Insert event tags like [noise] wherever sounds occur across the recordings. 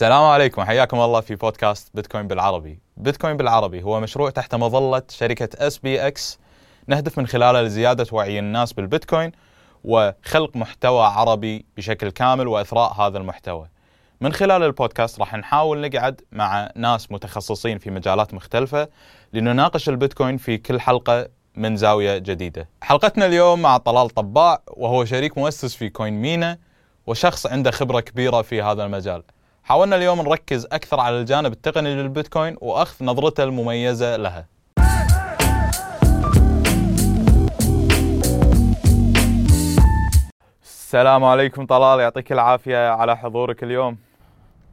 السلام عليكم حياكم الله في بودكاست بيتكوين بالعربي. بيتكوين بالعربي هو مشروع تحت مظلة شركة SBX نهدف من خلاله لزيادة وعي الناس بالبيتكوين وخلق محتوى عربي بشكل كامل وإثراء هذا المحتوى. من خلال البودكاست راح نحاول نقعد مع ناس متخصصين في مجالات مختلفة لنناقش البيتكوين في كل حلقة من زاوية جديدة. حلقتنا اليوم مع طلال طباع وهو شريك مؤسس في CoinMENA وشخص عنده خبرة كبيرة في هذا المجال. حاولنا اليوم نركز أكثر على الجانب التقني للبيتكوين وأخذ نظرته المميزة لها. السلام عليكم طلال يعطيك العافية على حضورك اليوم.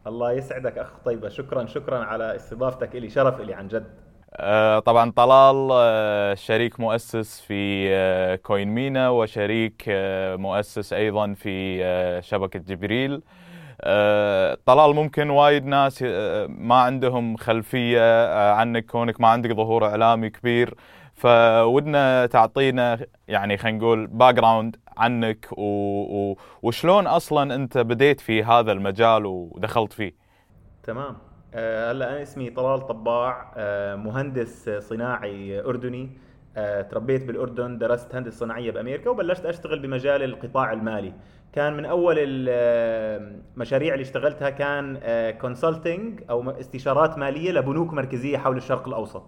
الله يسعدك أخ طيبة شكرا شكرا على استضافتك لي شرف لي عن جد. آه، طبعا طلال آه، شريك مؤسس في آه، كوين مينا وشريك مؤسس أيضا في شبكة جبريل. طلال ممكن وايد ناس ما عندهم خلفية عنك كونك ما عندك ظهور إعلامي كبير. فودنا تعطينا يعني خلينا نقول background عنك و... و... وشلون أصلا أنت بديت في هذا المجال ودخلت فيه؟ تمام. هلا أنا اسمي طلال طباع مهندس صناعي أردني. تربيت بالأردن درست هندسة صناعية بأمريكا وبلشت أشتغل بمجال القطاع المالي. كان من أول المشاريع اللي اشتغلتها كان consulting أو استشارات مالية لبنوك مركزية حول الشرق الأوسط.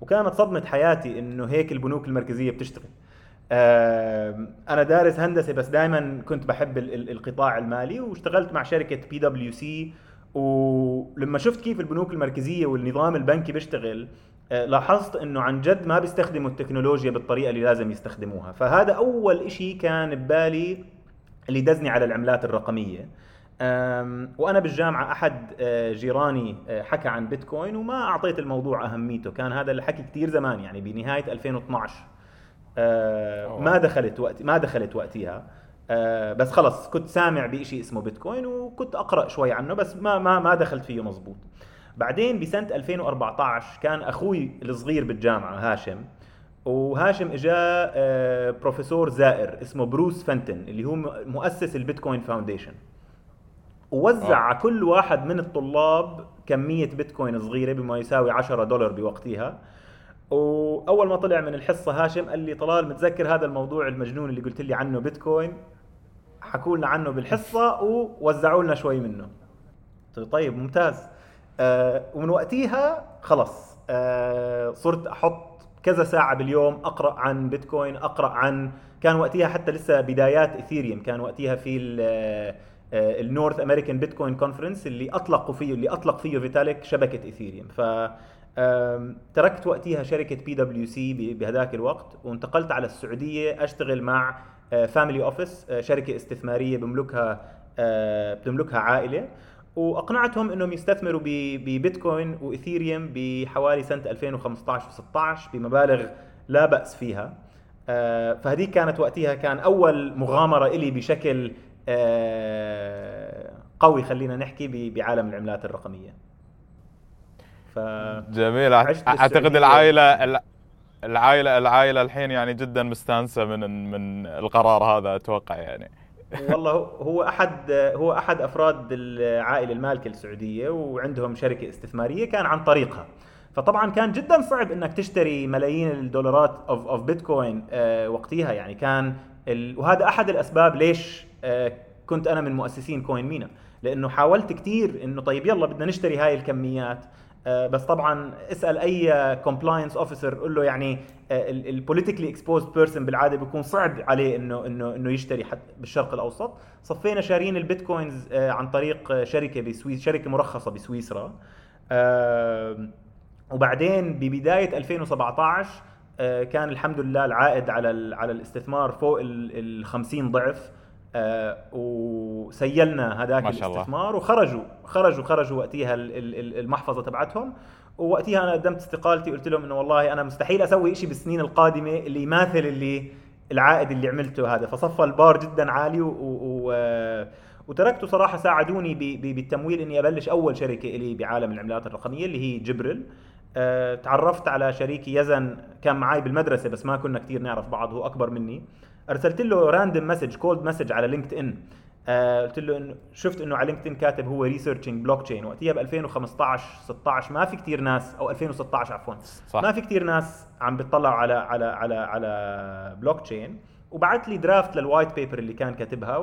وكانت صدمة حياتي إنه هيك البنوك المركزية بتشتغل. أنا دارس هندسة بس دائما كنت بحب القطاع المالي واشتغلت مع شركة بي دبليو سي ولما شفت كيف البنوك المركزية والنظام البنكي بيشتغل لاحظت إنه عن جد ما بيستخدموا التكنولوجيا بالطريقة اللي لازم يستخدموها. فهذا أول شيء كان ببالي اللي دزني على العملات الرقمية. وأنا بالجامعة أحد جيراني حكى عن بيتكوين وما أعطيت الموضوع أهميته. كان هذا الحكي كثير زمان يعني بنهاية 2012 ما دخلت وقت ما دخلت وقتها بس خلص كنت سامع بشيء اسمه بيتكوين وكنت أقرأ شوي عنه بس ما ما ما دخلت فيه مزبوط بعدين بسنة 2014 كان أخوي الصغير بالجامعة هاشم. وهاشم إجا بروفيسور زائر اسمه بروس فنتن اللي هو مؤسس ال Bitcoin Foundation. ووزع على كل واحد من الطلاب كمية بيتكوين صغيرة بما يساوي 10 دولار بوقتها. وأول ما طلع من الحصة هاشم قال لي طلال متذكر هذا الموضوع المجنون اللي قلت لي عنه بيتكوين؟ حكوا لنا عنه بالحصة ووزعوا لنا شوي منه. طيب ممتاز. آه ومن وقتها خلص آه صرت أحط كذا ساعة باليوم أقرأ عن بيتكوين أقرأ عن كان وقتها حتى لسه بدايات ايثيريوم كان وقتها في ال North American Bitcoin Conference اللي أطلقوا فيه اللي أطلق فيه فيتاليك شبكة ايثيريوم ف تركت وقتها شركة بي دبليو سي بهذاك الوقت وانتقلت على السعودية أشتغل مع family office شركة استثمارية بملكها بتملكها عائلة. وأقنعتهم إنهم يستثمروا ببيتكوين وايثيريوم بحوالي سنة 2015 و16 بمبالغ لا بأس فيها. فهذيك كانت وقتها كان أول مغامرة إلي بشكل قوي خلينا نحكي بعالم العملات الرقمية. ف جميل. أعتقد العائلة العائلة العائلة الحين يعني جدا مستانسة من من القرار هذا أتوقع يعني. والله هو احد هو أحد أفراد العائلة المالكة السعودية وعندهم شركة استثمارية كان عن طريقها. فطبعا كان جدا صعب إنك تشتري ملايين الدولارات of of بيتكوين وقتها يعني كان ال... وهذا أحد الأسباب ليش كنت أنا من مؤسسين كوين مينا لأنه حاولت كثير إنه طيب يلا بدنا نشتري هاي الكميات. بس طبعا اسأل أي compliance officer قول له يعني ال politically exposed person بالعادة بيكون صعب عليه إنه إنه إنه يشتري حتى بالشرق الأوسط. صفينا شارين البيتكوينز عن طريق شركة بسويس شركة مرخصة بسويسرا. وبعدين ببداية 2017 كان الحمد لله العائد على على الاستثمار فوق ال 50 ضعف. آه وسيلنا هذاك الاستثمار الله. وخرجوا خرجوا خرجوا وقتها المحفظة تبعتهم. ووقتها أنا قدمت استقالتي قلت لهم إنه والله أنا مستحيل أسوي شيء بالسنين القادمة اللي يماثل اللي العائد اللي عملته هذا. فصفى البار جدا عالي و, و وتركته صراحة ساعدوني بالتمويل إني أبلش أول شركة لي بعالم العملات الرقمية اللي هي جبرل أه تعرفت على شريكي يزن كان معي بالمدرسة بس ما كنا كثير نعرف بعض هو أكبر مني. أرسلت له random message cold message على LinkedIn آه قلت له انه شفت إنه على LinkedIn كاتب هو researching blockchain وقتها ب 2015 16 ما في كثير ناس أو 2016 عفوا. صح. ما في كثير ناس عم بيطلعوا على على على على بلوك تشين وبعث لي draft لل white paper اللي كان كاتبها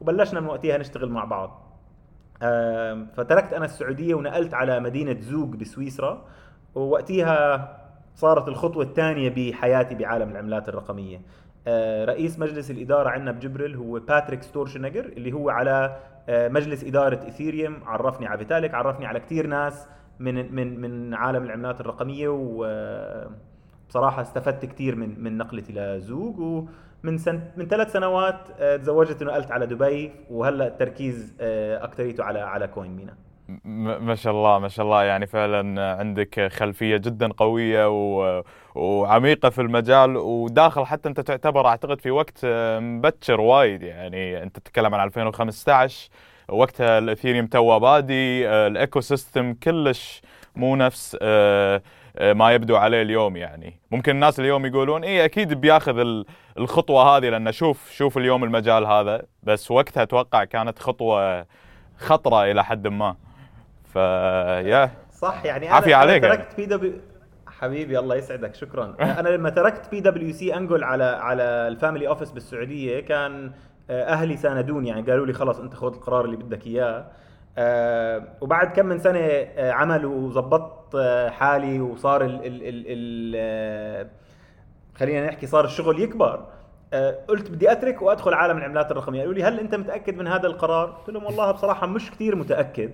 وبلشنا من وقتها نشتغل مع بعض. فتركت أنا السعودية ونقلت على مدينة زوغ بسويسرا. ووقتها صارت الخطوة الثانية بحياتي بعالم العملات الرقمية. آه، رئيس مجلس الإدارة عندنا بجبرل هو باتريك ستورشنجر اللي هو على آه، مجلس إدارة إيثيريوم. عرفني على فيتاليك عرفني على كثير ناس من من من عالم العملات الرقمية وبصراحه استفدت كثير من من نقلتي لزوق ومن سنة من ثلاث سنوات آه، تزوجت ونقلت على دبي وهلأ التركيز أكثريته على على كوين مينا. ما شاء الله ما شاء الله. يعني فعلا عندك خلفية جدا قوية و... وعميقة في المجال وداخل حتى أنت تعتبر أعتقد في وقت مبكر وايد. يعني أنت تتكلم عن 2015 وقتها الاثيريوم تو بادي ال ecosystem كلش مو نفس آه، آه، ما يبدو عليه اليوم يعني. ممكن الناس اليوم يقولون اي أكيد بياخذ الخطوة هذه لأن شوف شوف اليوم المجال هذا. بس وقتها أتوقع كانت خطوة خطرة إلى حد ما. فيا صح يعني أنا عافية عليك. تركت بي دبليو حبيبي الله يسعدك شكرا. أنا لما تركت PwC انجل على على ال family office بالسعودية كان آه، أهلي ساندوني يعني قالوا لي خلص أنت خذ القرار اللي بدك إياه. أه وبعد كم من سنة آه، عمل وظبطت آه، حالي وصار ال ال ال, ال خلينا نحكي صار الشغل يكبر. قلت بدي أترك وأدخل عالم العملات الرقمية. قالوا لي هل أنت متأكد من هذا القرار؟ قلت لهم والله بصراحة مش كثير متأكد.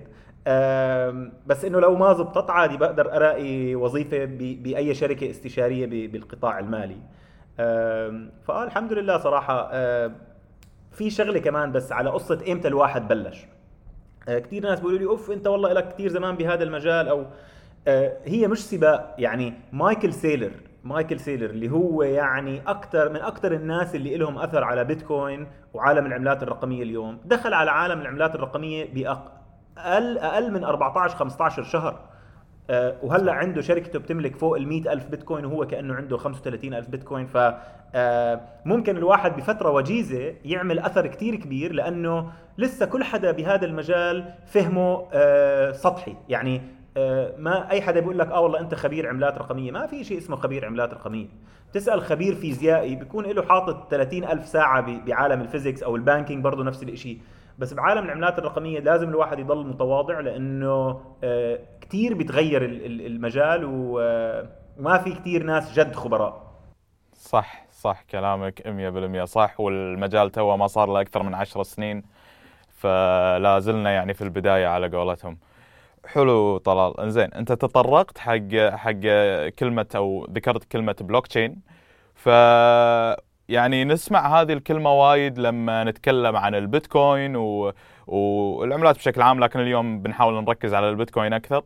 بس إنه لو ما زبطت عادي بقدر ألاقي وظيفة بأي شركة استشارية بالقطاع المالي. فآه الحمد لله صراحة في شغلة كمان بس على قصة إمتى الواحد بلش. أه، كثير ناس بيقولوا لي أوف أنت والله لك كثير زمان بهذا المجال. أو أه، هي مش سباق. يعني مايكل سيلر مايكل سيلر اللي هو يعني أكثر من أكثر الناس اللي لهم أثر على بيتكوين وعالم العملات الرقمية اليوم دخل على عالم العملات الرقمية أقل أقل من 14 15 شهر. أه وهلا عنده شركته بتملك فوق ال ألف بيتكوين وهو كأنه عنده 35 ألف بيتكوين. ف أه ممكن الواحد بفترة وجيزة يعمل أثر كتير كبير لأنه لسه كل حدا بهذا المجال فهمه أه سطحي. يعني ما أي حدا بيقول لك آه والله أنت خبير عملات رقمية. ما في شيء اسمه خبير عملات رقمية. تسال خبير فيزيائي بيكون له حاطط 30 ألف ساعة بعالم ال physics أو ال banking برضه نفس الشيء بس بعالم العملات الرقمية لازم الواحد يضل متواضع لأنه آه، كثير بيتغير المجال آه، وما في كثير ناس جد خبراء. صح صح كلامك 100% صح والمجال تو ما صار له أكثر من 10 سنين فلا زلنا يعني في البداية على قولتهم. حلو طلال. إنزين أنت تطرقت حق حق كلمة أو ذكرت كلمة بلوك تشين ف يعني نسمع هذه الكلمة وايد لما نتكلم عن البيتكوين و... والعملات بشكل عام لكن اليوم بنحاول نركز على البيتكوين أكثر.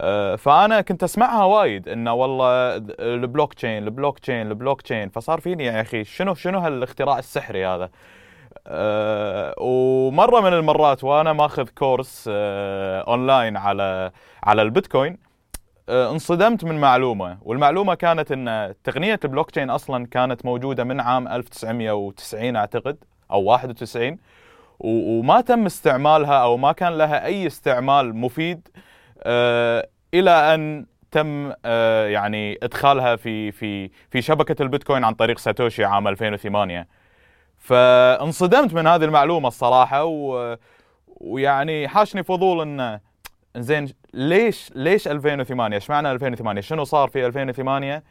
آه، فأنا كنت أسمعها وايد إنه والله ال blockchain ال blockchain ال blockchain فصار فيني يا أخي شنو شنو هالاختراع السحري هذا؟ أه ومرة من المرات وأنا ماخذ course أه أونلاين على على البيتكوين آه، انصدمت من معلومة والمعلومة كانت إن تقنية البلوك تشين أصلا كانت موجودة من عام 1990 أعتقد أو 91 وما تم استعمالها أو ما كان لها أي استعمال مفيد آه، إلى أن تم آه، يعني إدخالها في في في شبكة البيتكوين عن طريق ساتوشي عام 2008 فانصدمت من هذه المعلومة الصراحة ويعني حاشني فضول انه زين ليش ليش 2008 إيش معنى 2008 شنو صار في 2008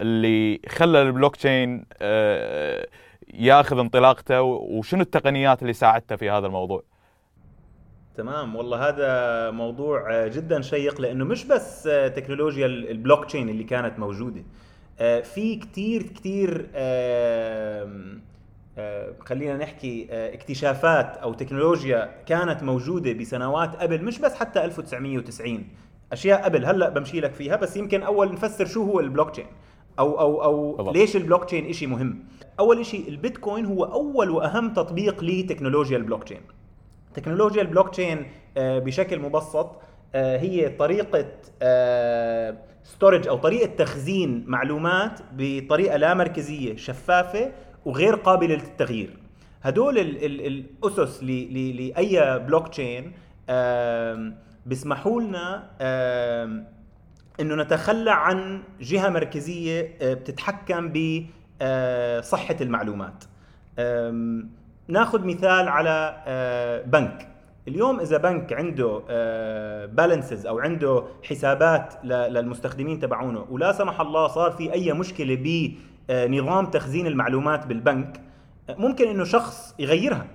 اللي خلى البلوك تشين آه، ياخذ انطلاقته؟ وشنو التقنيات اللي ساعدته في هذا الموضوع؟ تمام والله هذا موضوع جدا شيق لأنه مش بس تكنولوجيا البلوك تشين اللي كانت موجودة. آه، في كتير كتير آه، خلينا نحكي آه، اكتشافات أو تكنولوجيا كانت موجودة بسنوات قبل مش بس حتى 1990 أشياء قبل هلأ بمشي لك فيها بس يمكن أول نفسر شو هو البلوك تشين أو أو أو طبعا. ليش البلوك تشين شيء مهم؟ أول شيء البيتكوين هو أول وأهم تطبيق لتكنولوجيا البلوك تشين تكنولوجيا البلوك تشين آه، بشكل مبسط هي طريقة storage أو طريقة تخزين معلومات بطريقة لا مركزية شفافة وغير قابله للتغيير. هدول ال ال الأسس لأي بلوك تشين بيسمحوا لنا إنه نتخلى عن جهة مركزية آه، بتتحكم بصحه آه، المعلومات. ناخذ مثال على آه، بنك. اليوم إذا بنك عنده بالانسز أو عنده حسابات للمستخدمين تبعونه ولا سمح الله صار في أي مشكلة بنظام تخزين المعلومات بالبنك ممكن إنه شخص يغيرها.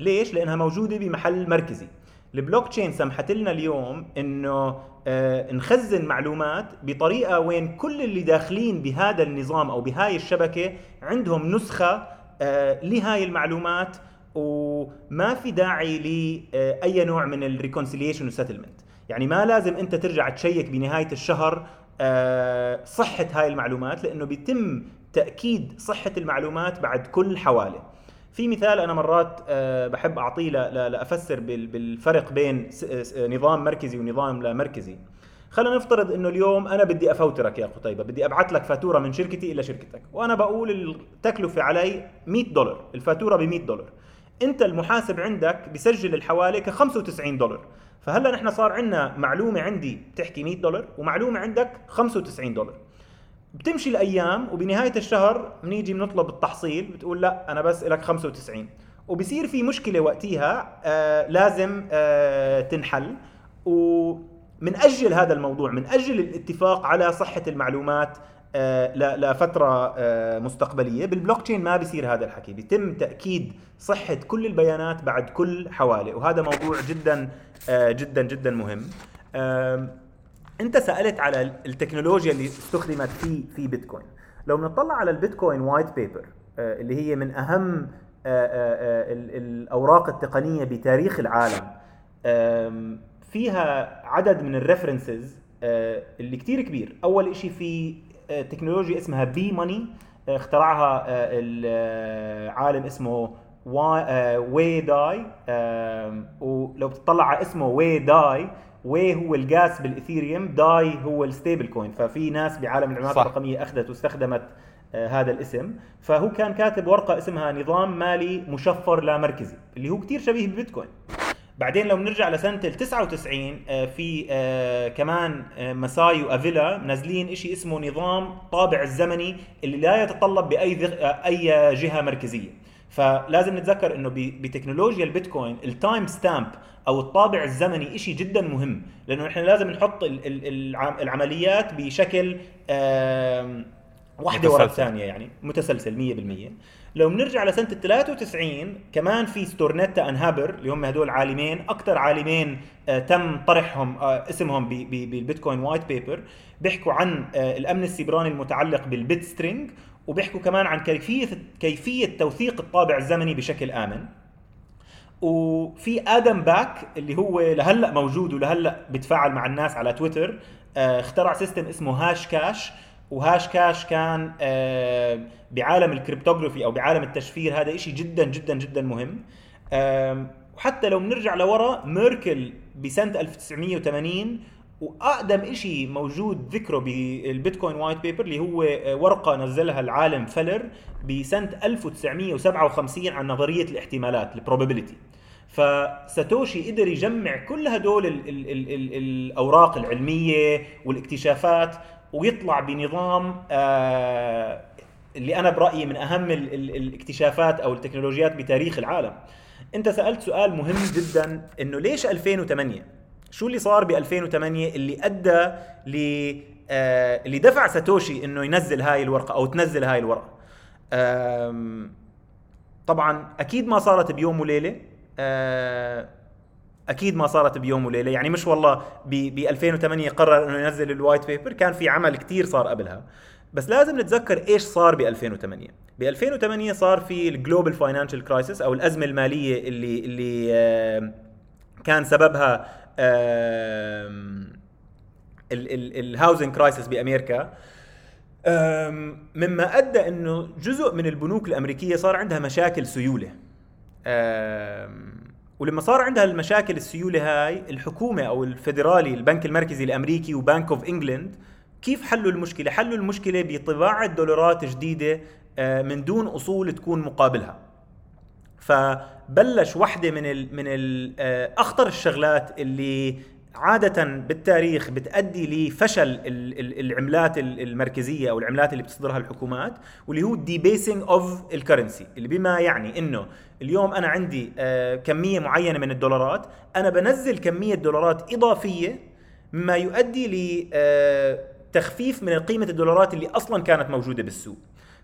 ليش؟ لأنها موجودة بمحل مركزي. البلوك تشين سمحت لنا اليوم إنه آه نخزن معلومات بطريقة وين كل اللي داخلين بهذا النظام أو بهاي الشبكة عندهم نسخة آه لهاي المعلومات وما في داعي لاي نوع من ال reconciliation و settlement يعني ما لازم أنت ترجع check بنهاية الشهر آه صحة هاي المعلومات لأنه بيتم تأكيد صحة المعلومات بعد كل حواله في مثال أنا مرات آه، بحب أعطيه لأفسر بالفرق بين نظام مركزي ونظام لا مركزي. خلينا نفترض إنه اليوم أنا بدي أفوترك يا قتيبة بدي أبعث لك فاتورة من شركتي إلى شركتك وأنا بقول التكلفه علي 100 دولار الفاتورة ب 100 دولار. أنت المحاسب عندك بسجل الحواله ك 95 دولار. فهلأ نحن صار عندنا معلومة عندي بتحكي 100 دولار ومعلومة عندك 95 دولار. بتمشي الأيام وبنهاية الشهر بنيجي بنطلب التحصيل بتقول لا أنا بس لك 95 وبصير في مشكلة وقتها آه لازم آه تنحل. ومن أجل هذا الموضوع من أجل الاتفاق على صحة المعلومات آه لفترة آه مستقبلية بالبلوك تشين ما بيصير هذا الحكي. بيتم تأكيد صحة كل البيانات بعد كل حواله وهذا موضوع جدا آه جدا جدا مهم. انت سألت على التكنولوجيا اللي استخدمت في في بيتكوين. لو بنطلع على ال Bitcoin white paper اللي هي من أهم آه، آه، آه، الأوراق التقنية بتاريخ العالم فيها عدد من ال references اللي كتير كبير. أول شيء في تكنولوجيا اسمها b-money اخترعها العالم اسمه واي داي ولو بتطلع على اسمه واي داي وي هو الجاس بالإثيريوم داي هو الستيبل كوين. ففي ناس بعالم العملات الرقمية أخذت واستخدمت آه هذا الاسم. فهو كان كاتب ورقة اسمها نظام مالي مشفر لا مركزي اللي هو كثير شبيه بالبيتكوين. بعدين لو بنرجع لسنة ال 99 آه في آه كمان مساي وافيلا منزلين شيء اسمه نظام طابع الزمني اللي لا يتطلب بأي أي جهة مركزية. فلازم نتذكر إنه بتكنولوجيا البيتكوين ال timestamp أو الطابع الزمني شيء جدا مهم. لأنه نحن لازم نحط العمليات بشكل واحدة ورا الثانية يعني متسلسل 100% لو بنرجع لسنة ال 93 كمان في Stornetta and Haber اللي هم هدول عالمين أكثر عالمين آه تم طرحهم آه اسمهم بال Bitcoin white paper. بيحكوا عن آه الأمن السيبراني المتعلق بال bit string وبيحكوا كمان عن كيفية كيفية توثيق الطابع الزمني بشكل آمن. وفي Adam Back اللي هو لهلأ موجود ولهلأ بيتفاعل مع الناس على تويتر آه، اخترع system اسمه Hashcash. و Hashcash كان آه، بعالم ال cryptography أو بعالم التشفير. هذا شيء جدا جدا جدا مهم. وحتى لو بنرجع لورا Merkle بسنة 1980 وأقدم شيء موجود ذكره بال Bitcoin white paper اللي هو آه، ورقة نزلها العالم Feller بسنة 1957 عن نظرية الاحتمالات ال probability فساتوشي قدر يجمع كل هدول ال ال ال ال الأوراق العلمية والاكتشافات ويطلع بنظام آه اللي أنا برأيي من أهم ال ال الاكتشافات أو التكنولوجيات بتاريخ العالم. أنت سألت سؤال مهم جدا إنه ليش 2008 شو اللي صار ب 2008 اللي أدى ل آه اللي دفع ساتوشي إنه ينزل هاي الورقة أو تنزل هاي الورقة؟ طبعا أكيد ما صارت بيوم وليلة. آه أكيد ما صارت بيوم وليلة. يعني مش والله ب 2008 قرر إنه ينزل ال white paper كان في عمل كتير صار قبلها. بس لازم نتذكر إيش صار ب 2008 ب 2008 صار في ال global financial crisis أو الأزمة المالية اللي اللي آه كان سببها ال housing crisis بأمريكا. مما أدى إنه جزء من البنوك الأمريكية صار عندها مشاكل سيولة. ولما صار عندها المشاكل السيولة هاي الحكومة أو الفيدرالي البنك المركزي الأمريكي و Bank of England كيف حلوا المشكلة؟ حلوا المشكلة بطباعة دولارات جديدة من دون أصول تكون مقابلها. فبلش وحدة من ال من ال آه، أخطر الشغلات اللي عادة بالتاريخ بتأدي لفشل العملات المركزية أو العملات اللي بتصدرها الحكومات واللي هو debasing of ال currency اللي بما يعني إنه اليوم أنا عندي آه، كمية معينة من الدولارات أنا بنزل كمية دولارات إضافية مما يؤدي لتخفيف من قيمة الدولارات اللي أصلا كانت موجودة بالسوق.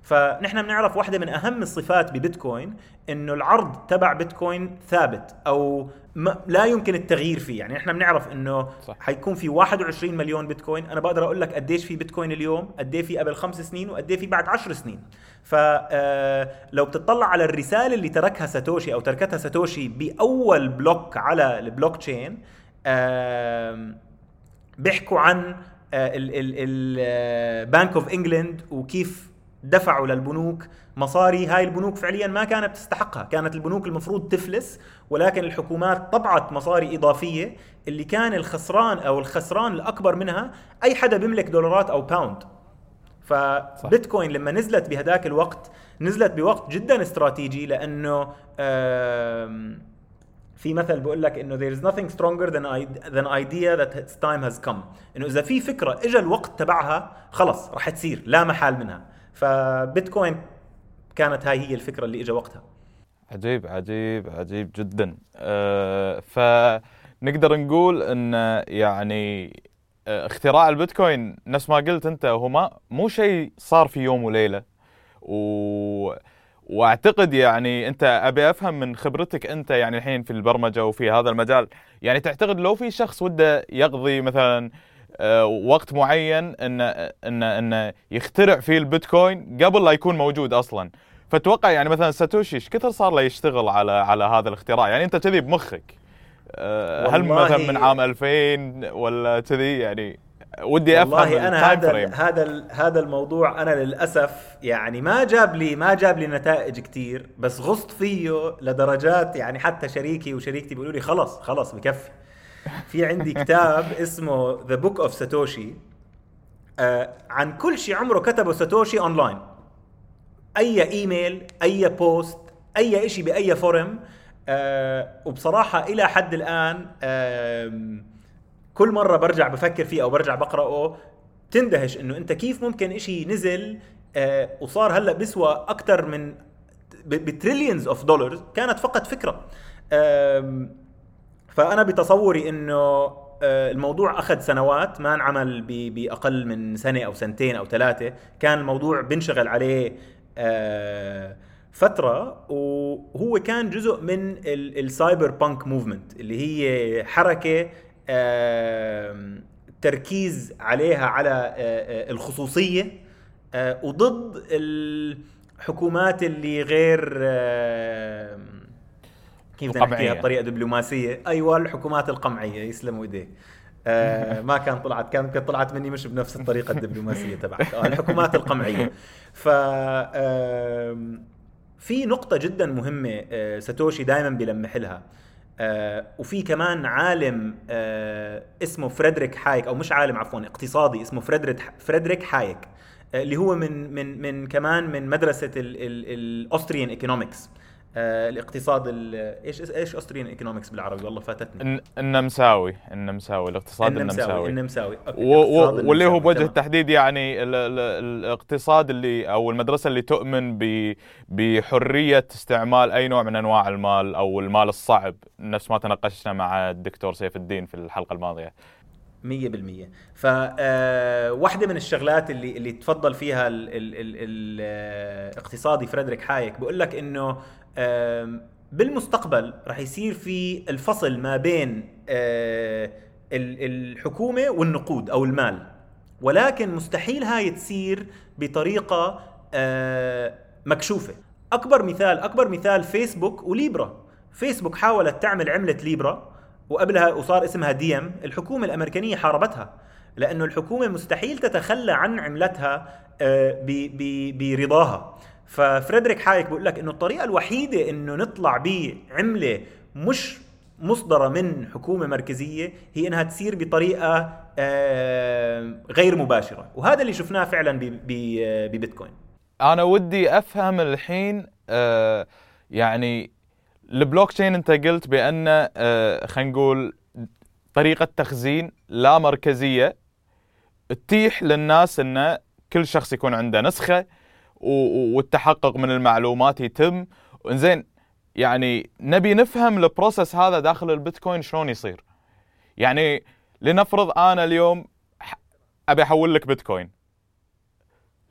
فنحن بنعرف واحدة من أهم الصفات ببيتكوين إنه العرض تبع بيتكوين ثابت أو ما لا يمكن التغيير فيه. يعني إحنا بنعرف إنه صح. حيكون في 21 مليون بيتكوين. أنا بقدر أقول لك قديش في بيتكوين اليوم قد في قبل خمس سنين وقد في بعد 10 سنين. فلو آه، بتطلع على الرسالة اللي تركها ساتوشي أو تركتها ساتوشي بأول block على البلوك تشين بيحكوا عن ال Bank of England وكيف دفعوا للبنوك مصاري. هاي البنوك فعليا ما كانت تستحقها. كانت البنوك المفروض تفلس ولكن الحكومات طبعت مصاري إضافية اللي كان الخسران أو الخسران الأكبر منها أي حدا بيملك دولارات أو pound فبيتكوين لما نزلت بهداك الوقت نزلت بوقت جدا استراتيجي لأنه في مثل بيقول لك إنه there is nothing stronger than, than idea that its time has come. إنه إذا في فكرة اجى الوقت تبعها خلص رح تصير لا محال منها. فبيتكوين كانت هاي هي الفكرة اللي اجى وقتها. عجيب عجيب عجيب جدا. أه فنقدر نقول إن يعني آه، اختراع البيتكوين نفس ما قلت أنت هو ما مو شيء صار في يوم وليلة. و وأعتقد يعني أنت أبي أفهم من خبرتك أنت يعني الحين في البرمجة وفي هذا المجال يعني تعتقد لو في شخص وده يقضي مثلا وقت معين انه انه انه يخترع فيه البيتكوين قبل لا يكون موجود أصلا. فتوقع يعني مثلا ساتوشي إيش كثر صار له يشتغل على على هذا الاختراع؟ يعني أنت كذي بمخك. آه، هل مثلا من عام 2000 ولا كذي؟ يعني ودي أفهم والله أنا هذا هذا هذا الموضوع أنا للأسف يعني ما جاب لي ما جاب لي نتائج كثير بس غصت فيه لدرجات يعني حتى شريكي وشريكتي بيقولوا لي خلص خلص بكفي. في عندي كتاب اسمه The Book of Satoshi عن كل شيء عمره كتبه ساتوشي أونلاين. أي إيميل أي post أي شيء بأي forum آه وبصراحة إلى حد الآن آه كل مرة برجع بفكر فيه أو برجع بقرأه تندهش إنه أنت كيف ممكن شيء نزل آه وصار هلأ بيسوى أكثر من ب trillions of dollars كانت فقط فكرة. آه فأنا بتصوري إنه آه، الموضوع أخذ سنوات ما انعمل بأقل من سنة أو سنتين أو ثلاثة. كان الموضوع بنشغل عليه آه، فترة وهو كان جزء من ال cypherpunk movement اللي هي حركة تركيز عليها على آه، الخصوصية وضد الحكومات اللي غير كيف نحكيها؟ بطريقه دبلوماسية. أيوه الحكومات القمعية يسلموا ايديك آه ما كان طلعت كان كانت طلعت مني مش بنفس الطريقة الدبلوماسية تبعك. آه الحكومات القمعية. ف في نقطة جدا مهمة آه ساتوشي دائما بيلمح لها. آه وفي كمان عالم آه اسمه فريدريك هايك أو مش عالم عفوا اقتصادي اسمه فريدريك فريدريك هايك اللي هو من من من كمان من مدرسة ال Austrian economics الاقتصاد إيش إيش Austrian economics بالعربي؟ والله فاتتني. النمساوي. النمساوي. الاقتصاد النمساوي النمساوي. واللي هو بوجه التحديد يعني ال ال الاقتصاد اللي أو المدرسة اللي تؤمن بحرية استعمال أي نوع من أنواع المال أو المال الصعب. نفس ما تناقشنا مع الدكتور سيف الدين في الحلقة الماضية. 100% فواحدة من الشغلات اللي اللي تفضل فيها الاقتصادي فريدريك هايك بيقول لك إنه بالمستقبل راح يصير في الفصل ما بين آه، الحكومة والنقود أو المال. ولكن مستحيل هاي تصير بطريقة آه، مكشوفة. أكبر مثال أكبر مثال فيسبوك و Libra. فيسبوك حاولت تعمل عملة Libra وقلبها وصار اسمها Diem. الحكومة الأمريكانية حاربتها لأنه الحكومة مستحيل تتخلى عن عملتها آه، برضاها. ففريدريك هايك بيقول لك إنه الطريقة الوحيدة إنه نطلع بعمله مش مصدرة من حكومة مركزية هي إنها تصير بطريقة آه، غير مباشرة وهذا اللي شفناه فعلا ببيتكوين. أنا ودي أفهم الحين آه، يعني البلوك تشين أنت قلت بان آه، خلينا نقول طريقة تخزين لا مركزية تتيح للناس ان كل شخص يكون عنده نسخة والتحقق من المعلومات يتم. إنزين يعني نبي نفهم البروسس هذا داخل البيتكوين شلون يصير. يعني لنفرض أنا اليوم أبي أحول لك بيتكوين.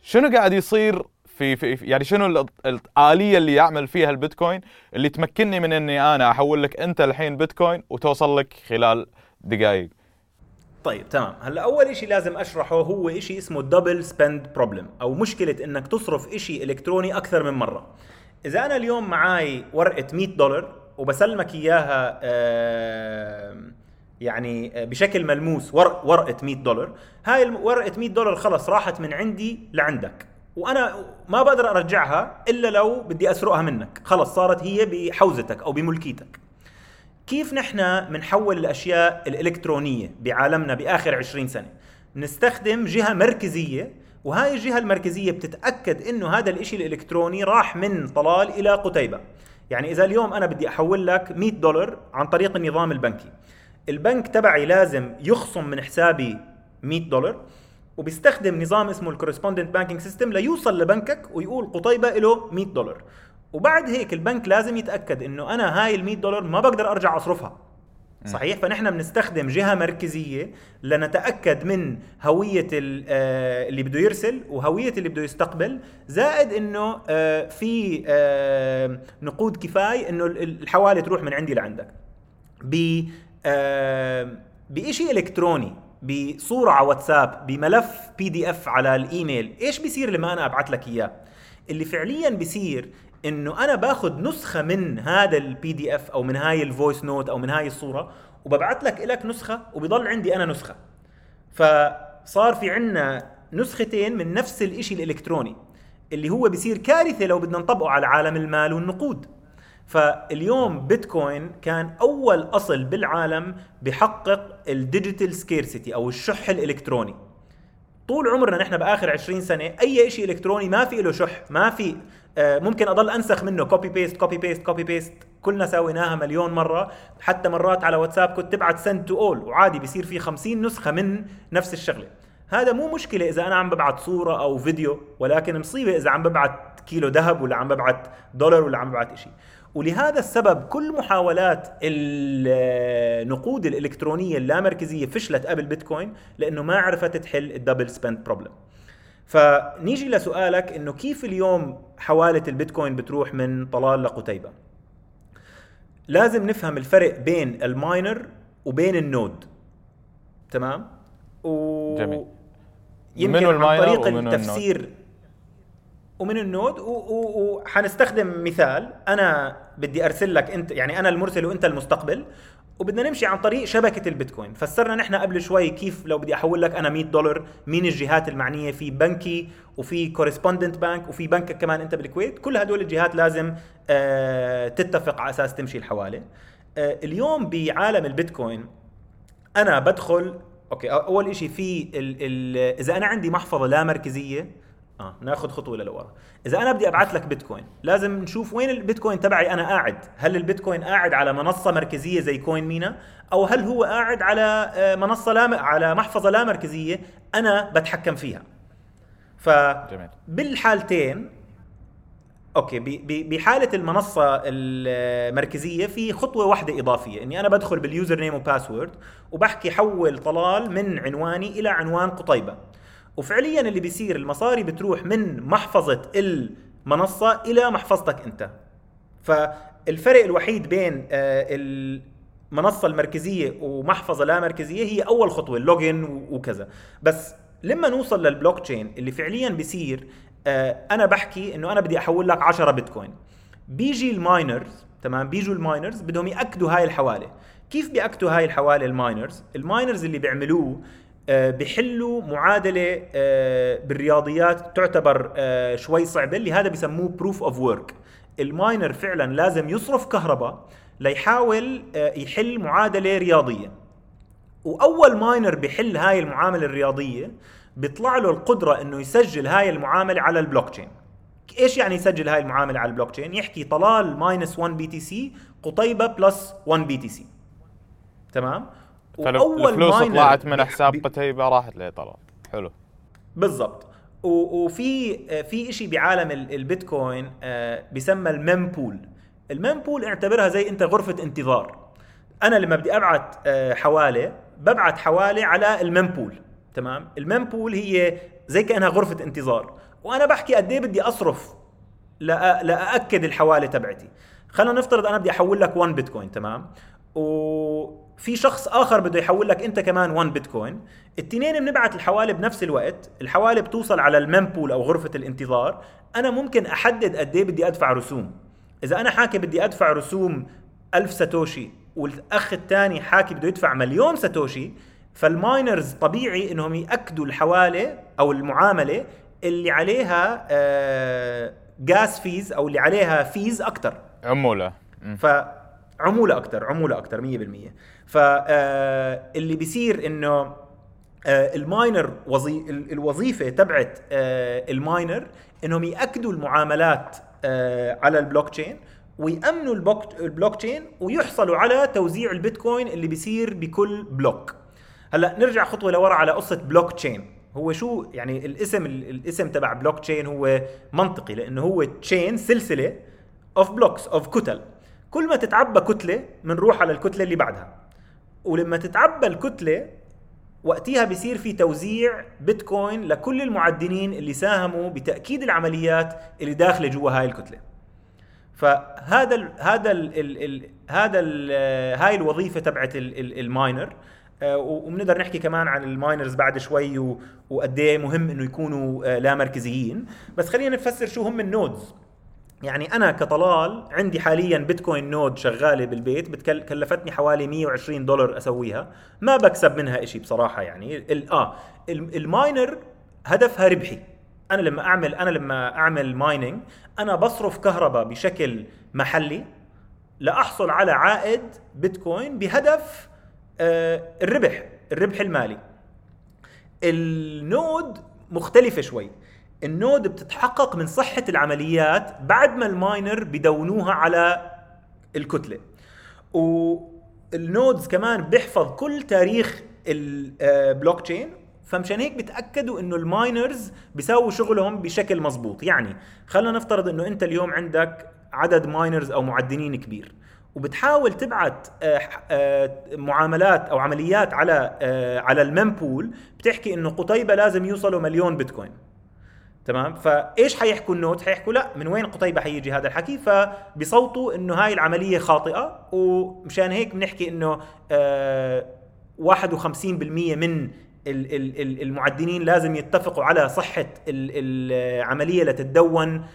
شنو قاعد يصير في, في يعني شنو الآلية اللي يعمل فيها البيتكوين اللي تمكنني من إني أنا أحول لك أنت الحين بيتكوين وتوصل لك خلال دقائق طيب تمام. هلأ أول شيء لازم أشرحه هو شيء اسمه double spend problem أو مشكلة إنك تصرف شيء إلكتروني أكثر من مرة. إذا أنا اليوم معاي ورقة 100 دولار وبسلمك إياها يعني بشكل ملموس ورقة 100 دولار هاي ورقة 100 دولار خلص راحت من عندي لعندك. وأنا ما بقدر أرجعها إلا لو بدي أسرقها منك. خلص صارت هي بحوزتك أو بملكيتك. كيف نحن بنحول الأشياء الإلكترونية بعالمنا بآخر 20 سنة؟ نستخدم جهة مركزية وهاي الجهة المركزية بتتأكد إنه هذا الإشي الإلكتروني راح من طلال إلى قتيبة. يعني إذا اليوم أنا بدي أحول لك 100 دولار عن طريق النظام البنكي. البنك تبعي لازم يخصم من حسابي 100 دولار وبيستخدم نظام اسمه ال correspondent banking system ليوصل لبنكك ويقول قتيبة له 100 دولار. وبعد هيك البنك لازم يتأكد إنه أنا هاي ال 100 دولار ما بقدر أرجع أصرفها. صحيح؟ فنحن بنستخدم جهة مركزية لنتأكد من هوية آه، اللي بده يرسل وهوية اللي بده يستقبل زائد إنه آه، في آه، نقود كفاية إنه الحواله تروح من عندي لعندك. ب بشيء إلكتروني بصورة على واتساب بملف بي دي اف على الإيميل إيش بيصير لما أنا ابعث لك إياه؟ اللي فعليا بيصير إنه أنا باخذ نسخة من هذا ال PDF أو من هاي ال voice note أو من هاي الصورة وببعث لك لك نسخة وبضل عندي أنا نسخة. فصار في عنا نسختين من نفس الشيء الإلكتروني اللي هو بيصير كارثة لو بدنا نطبقه على عالم المال والنقود. فاليوم بيتكوين كان أول أصل بالعالم بحقق ال digital scarcity أو الشح الإلكتروني. طول عمرنا نحن بآخر 20 سنة أي شيء إلكتروني ما في له شح ما في ممكن أضل أنسخ منه copy paste copy paste copy paste كلنا سويناها مليون مرة. حتى مرات على واتساب كنت تبعت send to all وعادي بيصير في 50 نسخة من نفس الشغلة. هذا مو مشكلة إذا أنا عم ببعت صورة أو فيديو ولكن مصيبة إذا عم ببعت كيلو ذهب ولا عم ببعت دولار ولا عم ببعت شيء ولهذا السبب كل محاولات النقود الإلكترونية اللامركزيه فشلت قبل بيتكوين لأنه ما عرفت تحل ال double spend problem فنيجي لسؤالك إنه كيف اليوم حوالة البيتكوين بتروح من طلال لقتيبة؟ لازم نفهم الفرق بين ال miner وبين ال node. تمام؟ و جميل. يمكن عن طريق التفسير ال node. ومن ال node وحنستخدم مثال. أنا بدي أرسل لك انت يعني أنا المرسل وأنت المستقبل. وبدنا نمشي عن طريق شبكة البيتكوين. فسرنا نحن قبل شوي كيف لو بدي أحول لك أنا 100 دولار مين الجهات المعنية؟ في بنكي وفي correspondent bank وفي بنكك كمان أنت بالكويت. كل هدول الجهات لازم آه تتفق على أساس تمشي الحواله آه اليوم بعالم البيتكوين أنا بدخل okay أول شيء في ال ال إذا أنا عندي محفظة لا مركزية آه ناخذ خطوة لورا إذا أنا بدي أبعث لك بيتكوين لازم نشوف وين البيتكوين تبعي أنا قاعد. هل البيتكوين قاعد على منصة مركزية زي CoinMENA؟ أو هل هو قاعد على آه، منصة لا على محفظة لا مركزية أنا بتحكم فيها. فبالحالتين okay بحالة المنصة المركزية في خطوة واحدة إضافية إني أنا بدخل بال username و password وبحكي حول طلال من عنواني إلى عنوان قتيبة. وفعليا اللي بيصير المصاري بتروح من محفظة المنصة إلى محفظتك أنت. فالفرق الوحيد بين آه، المنصة المركزية ومحفظة لا مركزية هي أول خطوة ال login وكذا. بس لما نوصل للبلوك تشين اللي فعليا بيصير آه، أنا بحكي إنه أنا بدي أحول لك 10 بيتكوين. بيجي ال miners تمام؟ بيجوا ال miners بدهم يأكدوا هاي الحوالة. كيف بيأكدوا هاي الحوالة ال miners؟ ال miners اللي بيعملوه بحلوا معادلة آه، بالرياضيات تعتبر آه، شوي صعبة اللي هذا بسموه proof of work ال miner فعلا لازم يصرف كهرباء ليحاول يحل معادلة رياضية. وأول miner بحل هاي المعادلة الرياضية بيطلع له القدرة إنه يسجل هاي المعاملة على البلوك تشين إيش يعني يسجل هاي المعاملة على البلوك تشين يحكي طلال ماينس 1 بي تي سي قطيبة بلس 1 بي تي سي تمام؟ فالفلوس طلعت من حساب قتيبة راحت لطلال حلو. بالضبط. وفي في شيء بعالم البيتكوين آه، بيسمى ال mem pool اعتبرها زي أنت غرفة انتظار. أنا لما بدي أبعت آه، حواله ببعت حواله على ال mempool تمام؟ ال mempool هي زي كأنها غرفة انتظار. وأنا بحكي قد إيه بدي أصرف لأأكد الحواله تبعتي. خلينا نفترض أنا بدي أحول لك 1 بيتكوين تمام؟ وفي شخص آخر بده يحول لك أنت كمان 1 بيتكوين التنين بنبعت الحواله بنفس الوقت. الحواله بتوصل على ال mempool أو غرفة الانتظار. أنا ممكن أحدد قد إيه بدي أدفع رسوم. إذا أنا حاكي بدي أدفع رسوم 1000 ساتوشي والأخ الثاني حاكي بده يدفع مليون ساتوشي فال miners طبيعي إنهم يأكدوا الحوالة أو المعاملة اللي عليها gas fees أو اللي عليها fees أكثر عمولة. ف عموله أكثر عمولة أكثر 100% فاللي بيصير إنه ال miner وظي... الوظيفة تبعت ال miner إنهم يأكدوا المعاملات على البلوك تشين ويأمنوا البلوك تشين ويحصلوا على توزيع البيتكوين اللي بيصير بكل block. هلأ نرجع خطوة لورا على قصة بلوك تشين. هو شو يعني الاسم الاسم تبع بلوك تشين هو منطقي لأنه هو chain سلسلة of blocks of كتل. كل ما تتعبى كتلة بنروح على الكتلة اللي بعدها. ولما تتعبى الكتلة وقتها بيصير في توزيع بيتكوين لكل المعدنين اللي ساهموا بتأكيد العمليات اللي داخلة جوا هاي الكتلة. فهذا ال هذا ال ال ال هذا ال هاي الوظيفة تبعت ال miner. آه، وبنقدر نحكي كمان عن ال miners بعد شوي وقد إيه مهم إنه يكونوا آه، لا مركزيين. بس خلينا نفسر شو هم ال nodes يعني أنا كطلال عندي حاليا بيتكوين node شغالة بالبيت بتكلفتني حوالي 120 دولار أسويها. ما بكسب منها شيء بصراحة يعني. آه ال miner هدفها ربحي. أنا لما أعمل أنا لما أعمل mining أنا بصرف كهرباء بشكل محلي لأحصل على عائد بيتكوين بهدف آه الربح الربح المالي. ال node مختلفة شوي. ال node بتتحقق من صحة العمليات بعد ما ال miner بدونوها على الكتلة. وال nodes كمان بيحفظ كل تاريخ البلوك تشين فمشان هيك بتأكدوا إنه ال miners بيساووا شغلهم بشكل مزبوط يعني خلينا نفترض إنه أنت اليوم عندك عدد miners أو معدنين كبير وبتحاول تبعت آه، آه، معاملات أو عمليات على آه، على ال mempool بتحكي إنه قتيبة لازم يوصلوا مليون بيتكوين. تمام؟ فإيش حيحكوا ال node؟ حيحكوا لا من وين قتيبة حيجي هذا الحكي؟ فبصوتوا إنه هاي العملية خاطئة ومشان هيك بنحكي إنه 51% من المعدنين لازم يتفقوا على صحة العملية لتتدون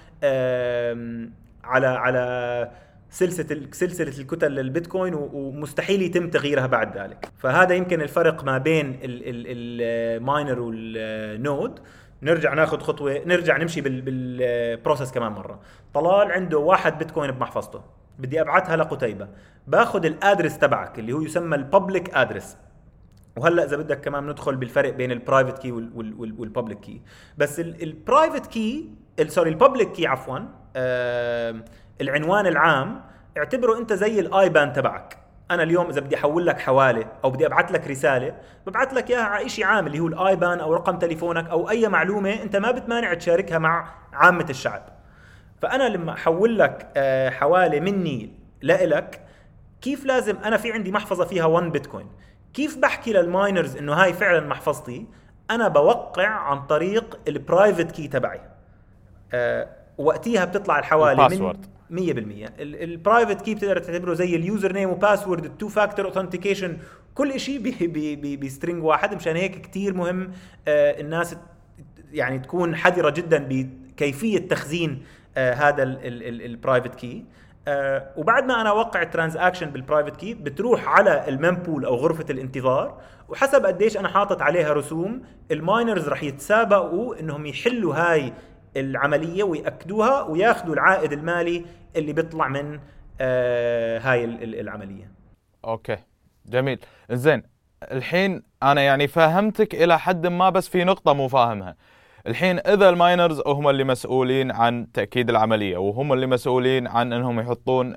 على على سلسلة سلسلة الكتل للبيتكوين ومستحيل يتم تغييرها بعد ذلك. فهذا يمكن الفرق ما بين ال miner وال node نرجع ناخذ خطوة نرجع نمشي بال process كمان مرة. طلال عنده واحد بيتكوين بمحفظته. بدي أبعثها لقتيبة. باخذ ال address تبعك اللي هو يسمى ال public address وهلأ إذا بدك كمان ندخل بالفرق بين ال private key وال public key بس ال private key sorry ال public key عفوا العنوان العام اعتبره أنت زي ال IBAN تبعك. أنا اليوم إذا بدي أحول لك حواله أو بدي أبعث لك رسالة ببعث لك إياها على شيء عام اللي هو ال IBAN أو رقم تليفونك أو أي معلومة أنت ما بتمانع تشاركها مع عامة الشعب. فأنا لما أحول لك آه، حواله مني لإلك كيف لازم أنا في عندي محفظة فيها 1 بيتكوين كيف بحكي لل miners إنه هاي فعلا محفظتي؟ أنا بوقع عن طريق ال private key تبعي. أه وقتها بتطلع الحوالي ال password. من 100% ال private key بتقدر تعتبره زي ال username و password ال two factor authentication كل شيء ب string واحد. مشان هيك كثير مهم آه الناس يعني تكون حذرة جدا بكيفية تخزين آه هذا ال private key آه وبعد ما أنا أوقع ال transaction بال private key بتروح على ال mempool أو غرفة الانتظار وحسب قديش أنا حاطط عليها رسوم ال miners رح يتسابقوا إنهم يحلوا هاي العملية ويأكدوها وياخذوا العائد المالي اللي بيطلع من آه هاي العملية. okay. جميل. زين الحين أنا يعني فهمتك إلى حد ما بس في نقطة مو فاهمها. الحين إذا ال miners هم اللي مسؤولين عن تأكيد العملية وهم اللي مسؤولين عن إنهم يحطون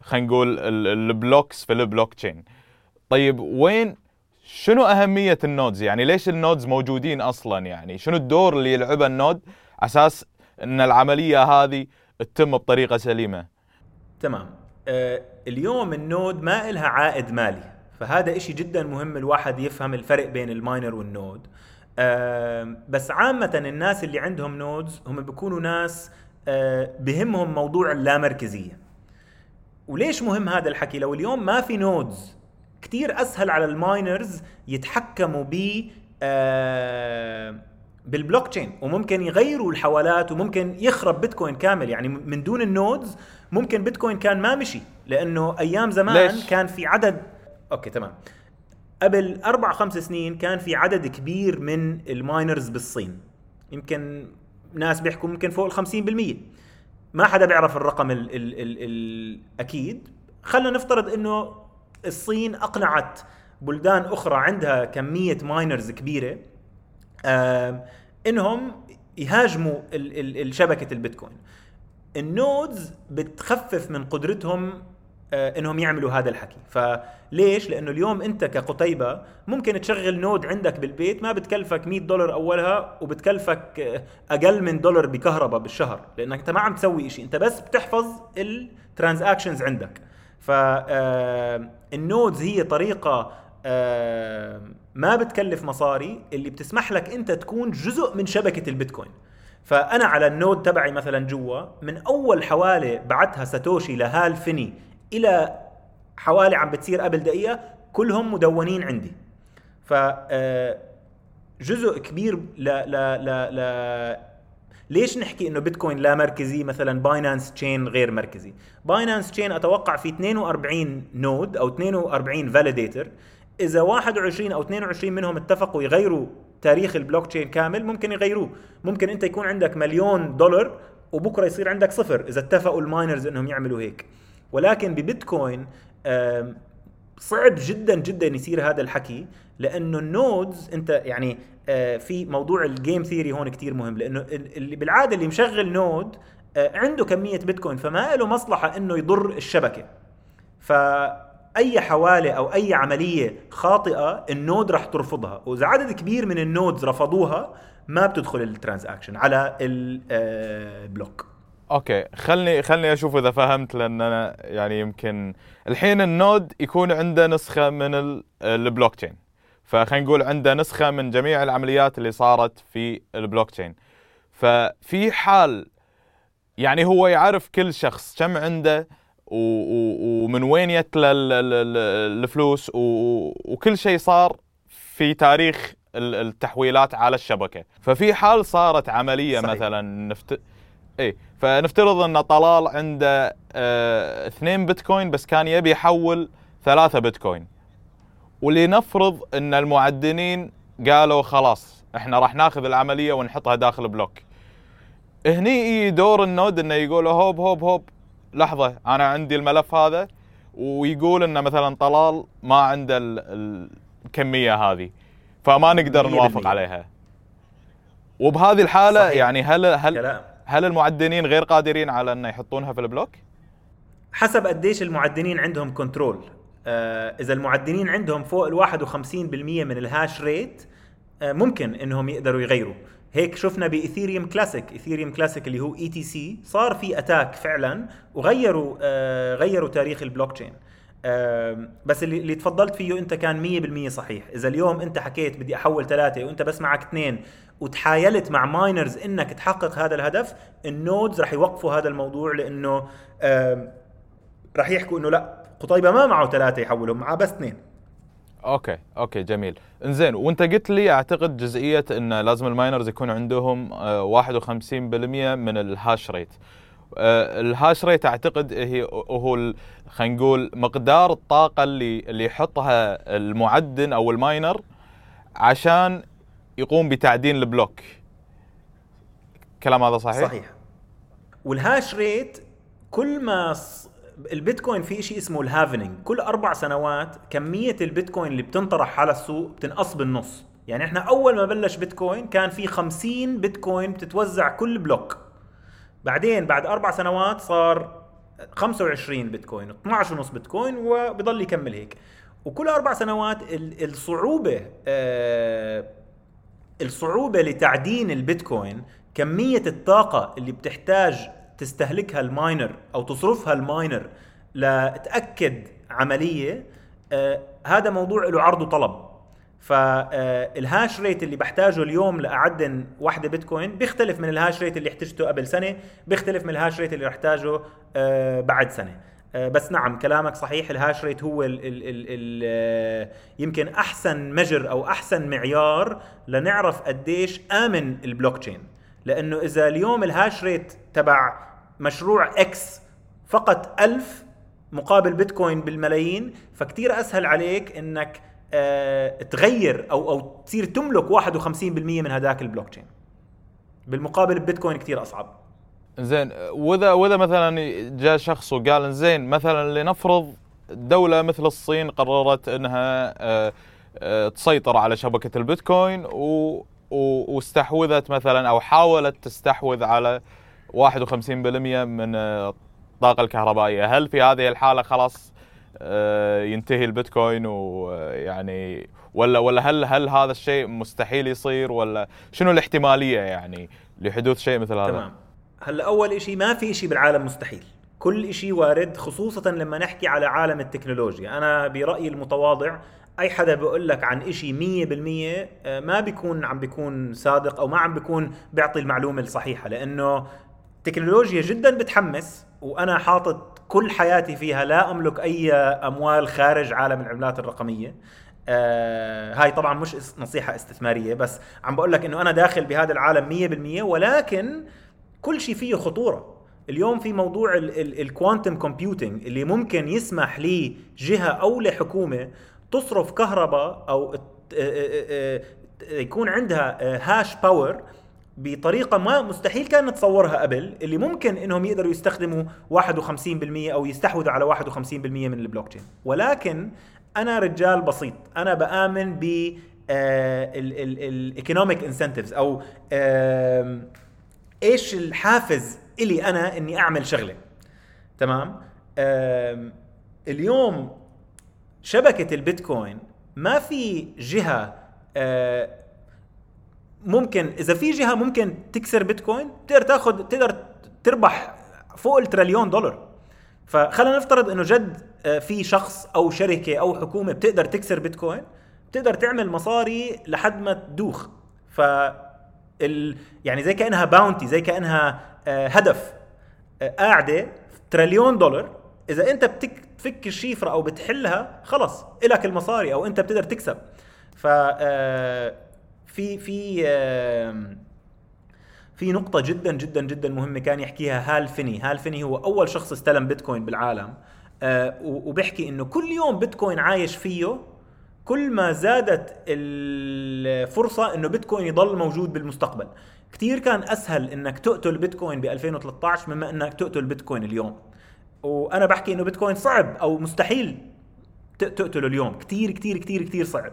خلينا نقول ال blocks في البلوك تشين طيب وين شنو أهمية ال nodes؟ يعني ليش ال nodes موجودين أصلا يعني؟ شنو الدور اللي يلعبه ال node؟ أساس إن العملية هذه تتم بطريقة سليمة. تمام. آه اليوم ال node ما إلها عائد مالي فهذا إشي جدا مهم الواحد يفهم الفرق بين ال miner وال node. آه بس عامة الناس اللي عندهم nodes هم بيكونوا ناس آه بهمهم موضوع اللامركزية. وليش مهم هذا الحكي؟ لو اليوم ما في nodes كتير أسهل على ال miners يتحكموا ب آه بالبلوك تشين وممكن يغيروا الحوالات وممكن يخرب بيتكوين كامل. يعني من دون ال nodes ممكن بيتكوين كان ما مشي لأنه أيام زمان ليش؟ كان في عدد okay تمام. قبل أربع خمس سنين كان في عدد كبير من ال miners بالصين. يمكن ناس بيحكوا ممكن فوق ال 50% ما حدا بيعرف الرقم ال ال ال الاكيد خلينا نفترض إنه الصين أقنعت بلدان أخرى عندها كمية miners كبيرة إنهم يهاجموا الشبكه البيتكوين. ال nodes بتخفف من قدرتهم آه، إنهم يعملوا هذا الحكي. فليش؟ لأنه اليوم أنت كقتيبة ممكن تشغل node عندك بالبيت ما بتكلفك 100 دولار أولها وبتكلفك آه، أقل من دولار بكهرباء بالشهر لأنك أنت ما عم تسوي شيء أنت بس بتحفظ ال transactions عندك. فال nodes آه، هي طريقة ما بتكلف مصاري اللي بتسمح لك انت تكون جزء من شبكة البيتكوين. فأنا على ال node تبعي مثلا جوا من أول حوالة بعتها ساتوشي ل Hal Finney إلى حوالة عم بتصير قبل دقيقة كلهم مدونين عندي. ف آه، جزء كبير لا لا لا لا ليش نحكي إنه بيتكوين لا مركزي؟ مثلا Binance Chain غير مركزي. Binance Chain أتوقع في 42 node أو 42 validator إذا 21 أو 22 منهم اتفقوا يغيروا تاريخ البلوك تشين كامل ممكن يغيروه. ممكن أنت يكون عندك مليون دولار وبكرة يصير عندك صفر إذا اتفقوا ال miners إنهم يعملوا هيك. ولكن ببيتكوين صعب جدا جدا يصير هذا الحكي لأنه ال nodes أنت يعني في موضوع ال game theory هون كتير مهم لأنه اللي بالعادة اللي مشغل node آه، عنده كمية بيتكوين فما له مصلحة إنه يضر الشبكة. فأي حوالة أو أي عملية خاطئة ال node راح ترفضها وإذا عدد كبير من ال nodes رفضوها ما بتدخل ال transaction على البلوك آه، okay خلني خلني أشوف إذا فهمت لأن أنا يعني يمكن الحين ال node يكون عنده نسخة من البلوك تشين فخلينا نقول عنده نسخة من جميع العمليات اللي صارت في البلوك تشين ففي حال يعني هو يعرف كل شخص كم عنده ومن وين يتلى الفلوس وكل شيء صار في تاريخ التحويلات على الشبكة. ففي حال صارت عملية صحيح. مثلا نفت... اي فنفترض أن طلال عنده آه اثنين بيتكوين بس كان يبي يحول ثلاثة بيتكوين. ولنفرض إن المعدنين قالوا خلاص إحنا راح ناخذ العملية ونحطها داخل بلوك هني يجي دور ال node إنه يقول هوب هوب هوب لحظة أنا عندي الملف هذا ويقول إنه مثلا طلال ما عنده الكمية هذه فما نقدر نوافق عليها وبهذه الحالة صحيح. يعني هل هل كلام. هل المعدنين غير قادرين على إنه يحطونها في ال block؟ حسب قديش المعدنين عندهم control إذا المعدنين عندهم فوق ال 51% من ال hash rate آه ممكن إنهم يقدروا يغيروا. هيك شفنا ب Ethereum Classic Ethereum Classic اللي هو ETC صار في attack فعلا وغيروا آه غيروا تاريخ البلوك تشين بس اللي, اللي تفضلت فيه أنت كان 100% صحيح. إذا اليوم أنت حكيت بدي أحول ثلاثة وأنت بس معك اثنين وتحايلت مع miners إنك تحقق هذا الهدف ال nodes رح يوقفوا هذا الموضوع لأنه رح يحكوا إنه لا قتيبة ما معه ثلاثة يحولهم معه بس اثنين. okay okay جميل. إنزين وأنت قلت لي أعتقد جزئية إن لازم ال miners يكون عندهم 51% آه، من ال hash rate. آه، ال hash rate أعتقد هي هو خلينا نقول مقدار الطاقة اللي اللي يحطها المعدن أو ال miner عشان يقوم بتعدين ال block. الكلام هذا صحيح؟ صحيح. وال hash rate كل ما البيتكوين في شيء اسمه ال halvening. كل أربع سنوات كمية البيتكوين اللي بتنطرح على السوق بتنقص بالنص. يعني إحنا أول ما بلش بيتكوين كان في 50 بيتكوين بتتوزع كل block. بعدين بعد أربع سنوات صار 25 بيتكوين 12 ونص بيتكوين وبضل يكمل هيك. وكل أربع سنوات الصعوبة آه الصعوبة لتعدين البيتكوين كمية الطاقة اللي بتحتاج تستهلكها ال miner أو تصرفها ال miner لتأكد عملية آه هذا موضوع له عرض وطلب. فال hash rate اللي بحتاجه اليوم لأعدن واحدة بيتكوين بيختلف من ال hash rate اللي احتجته قبل سنة بيختلف من ال hash rate اللي احتاجه آه، بعد سنة. آه، بس نعم كلامك صحيح ال hash rate هو ال ال ال ال آه، يمكن أحسن measure أو أحسن معيار لنعرف قديش آمن البلوك تشين لأنه إذا اليوم ال hash rate تبع مشروع X فقط ألف مقابل بيتكوين بالملايين فكتير أسهل عليك إنك آه، تغير أو أو تصير تملك 51% من هذاك البلوك تشين بالمقابل البيتكوين كثير أصعب. زين وإذا وإذا مثلا جاء شخص وقال زين مثلا لنفرض دولة مثل الصين قررت إنها آه، آه، تسيطر على شبكة البيتكوين و واستحوذت مثلا أو حاولت تستحوذ على 51% من الطاقة الكهربائية، هل في هذه الحالة خلاص آه، ينتهي البيتكوين ويعني ولا ولا هل هل هذا الشيء مستحيل يصير ولا شنو الاحتمالية يعني لحدوث شيء مثل هذا؟ تمام. هلا أول شيء ما في شيء بالعالم مستحيل. كل شيء وارد خصوصا لما نحكي على عالم التكنولوجيا. أنا برأيي المتواضع أي حدا بيقول لك عن شيء 100% آه، ما بيكون عم بيكون صادق أو ما عم بيكون بيعطي المعلومة الصحيحة لأنه تكنولوجيا جدا بتحمس وأنا حاطط كل حياتي فيها لا أملك أي أموال خارج عالم العملات الرقمية. آه هاي طبعا مش نصيحة استثمارية بس عم بقول لك إنه أنا داخل بهذا العالم 100% ولكن كل شيء فيه خطورة. اليوم في موضوع ال quantum computing اللي ممكن يسمح لجهه أو لحكومة تصرف كهرباء أو يكون عندها hash power بطريقة ما مستحيل كان نتصورها قبل اللي ممكن إنهم يقدروا يستخدموا 51% أو يستحوذوا على 51% من البلوك تشين ولكن أنا رجال بسيط أنا بآمن ب ال economic incentives أو إيش الحافز إلي أنا إني أعمل شغلة. تمام؟ اليوم شبكة البيتكوين ما في جهة آه، ممكن إذا في جهة ممكن تكسر بيتكوين تقدر تاخذ تقدر تربح فوق التريليون دولار. فخلينا نفترض إنه جد آه، في شخص أو شركة أو حكومة بتقدر تكسر بيتكوين بتقدر تعمل مصاري لحد ما تدوخ. ف ال يعني زي كأنها باونتي زي كأنها آه، هدف آه، قاعدة تريليون دولار. إذا أنت بتفك الشيفرة أو بتحلها خلص إلك المصاري أو أنت بتقدر تكسب. ف في في في نقطة جدا جدا جدا مهمة كان يحكيها هال فيني، هال فيني هو أول شخص استلم بيتكوين بالعالم آه، وبيحكي إنه كل يوم بيتكوين عايش فيه كل ما زادت الفرصة إنه بيتكوين يضل موجود بالمستقبل. كثير كان أسهل إنك تقتل بيتكوين ب 2013 مما إنك تقتل بيتكوين اليوم. وأنا بحكي إنه بيتكوين صعب أو مستحيل تقتله اليوم، كثير كثير كثير كثير صعب.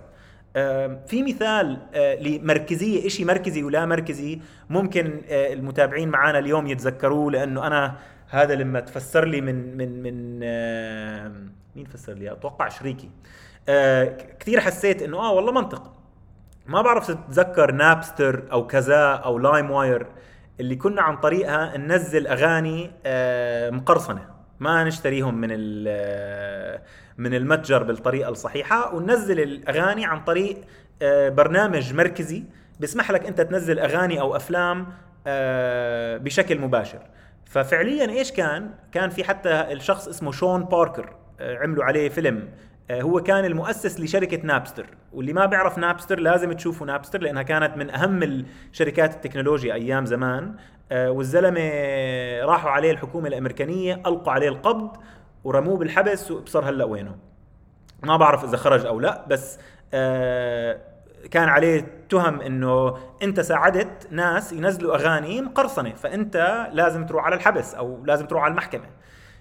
في مثال آه، لمركزية شيء مركزي ولا مركزي ممكن آه، المتابعين معنا اليوم يتذكروه لأنه أنا هذا لما تفسر لي من من من مين فسر لي؟ أتوقع شريكي. آه، كثير حسيت إنه آه والله منطق. ما بعرف تتذكر Napster أو كذا أو LimeWire اللي كنا عن طريقها ننزل أغاني مقرصنة. ما نشتريهم من من المتجر بالطريقة الصحيحة. وننزل الأغاني عن طريق آه، برنامج مركزي بيسمح لك أنت تنزل أغاني أو أفلام آه، بشكل مباشر. ففعليا إيش كان؟ كان في حتى الشخص اسمه شون باركر آه، عملوا عليه فيلم هو كان المؤسس لشركة نابستر. واللي ما بيعرف نابستر لازم تشوفوا نابستر لأنها كانت من أهم الشركات التكنولوجيا أيام زمان. والزلمة راحوا عليه الحكومة الأمريكانية ألقوا عليه القبض ورموه بالحبس وابصر هلأ وينه. ما بعرف إذا خرج أو لأ بس آه كان عليه تهم إنه أنت ساعدت ناس ينزلوا أغاني مقرصنة فأنت لازم تروح على الحبس أو لازم تروح على المحكمة.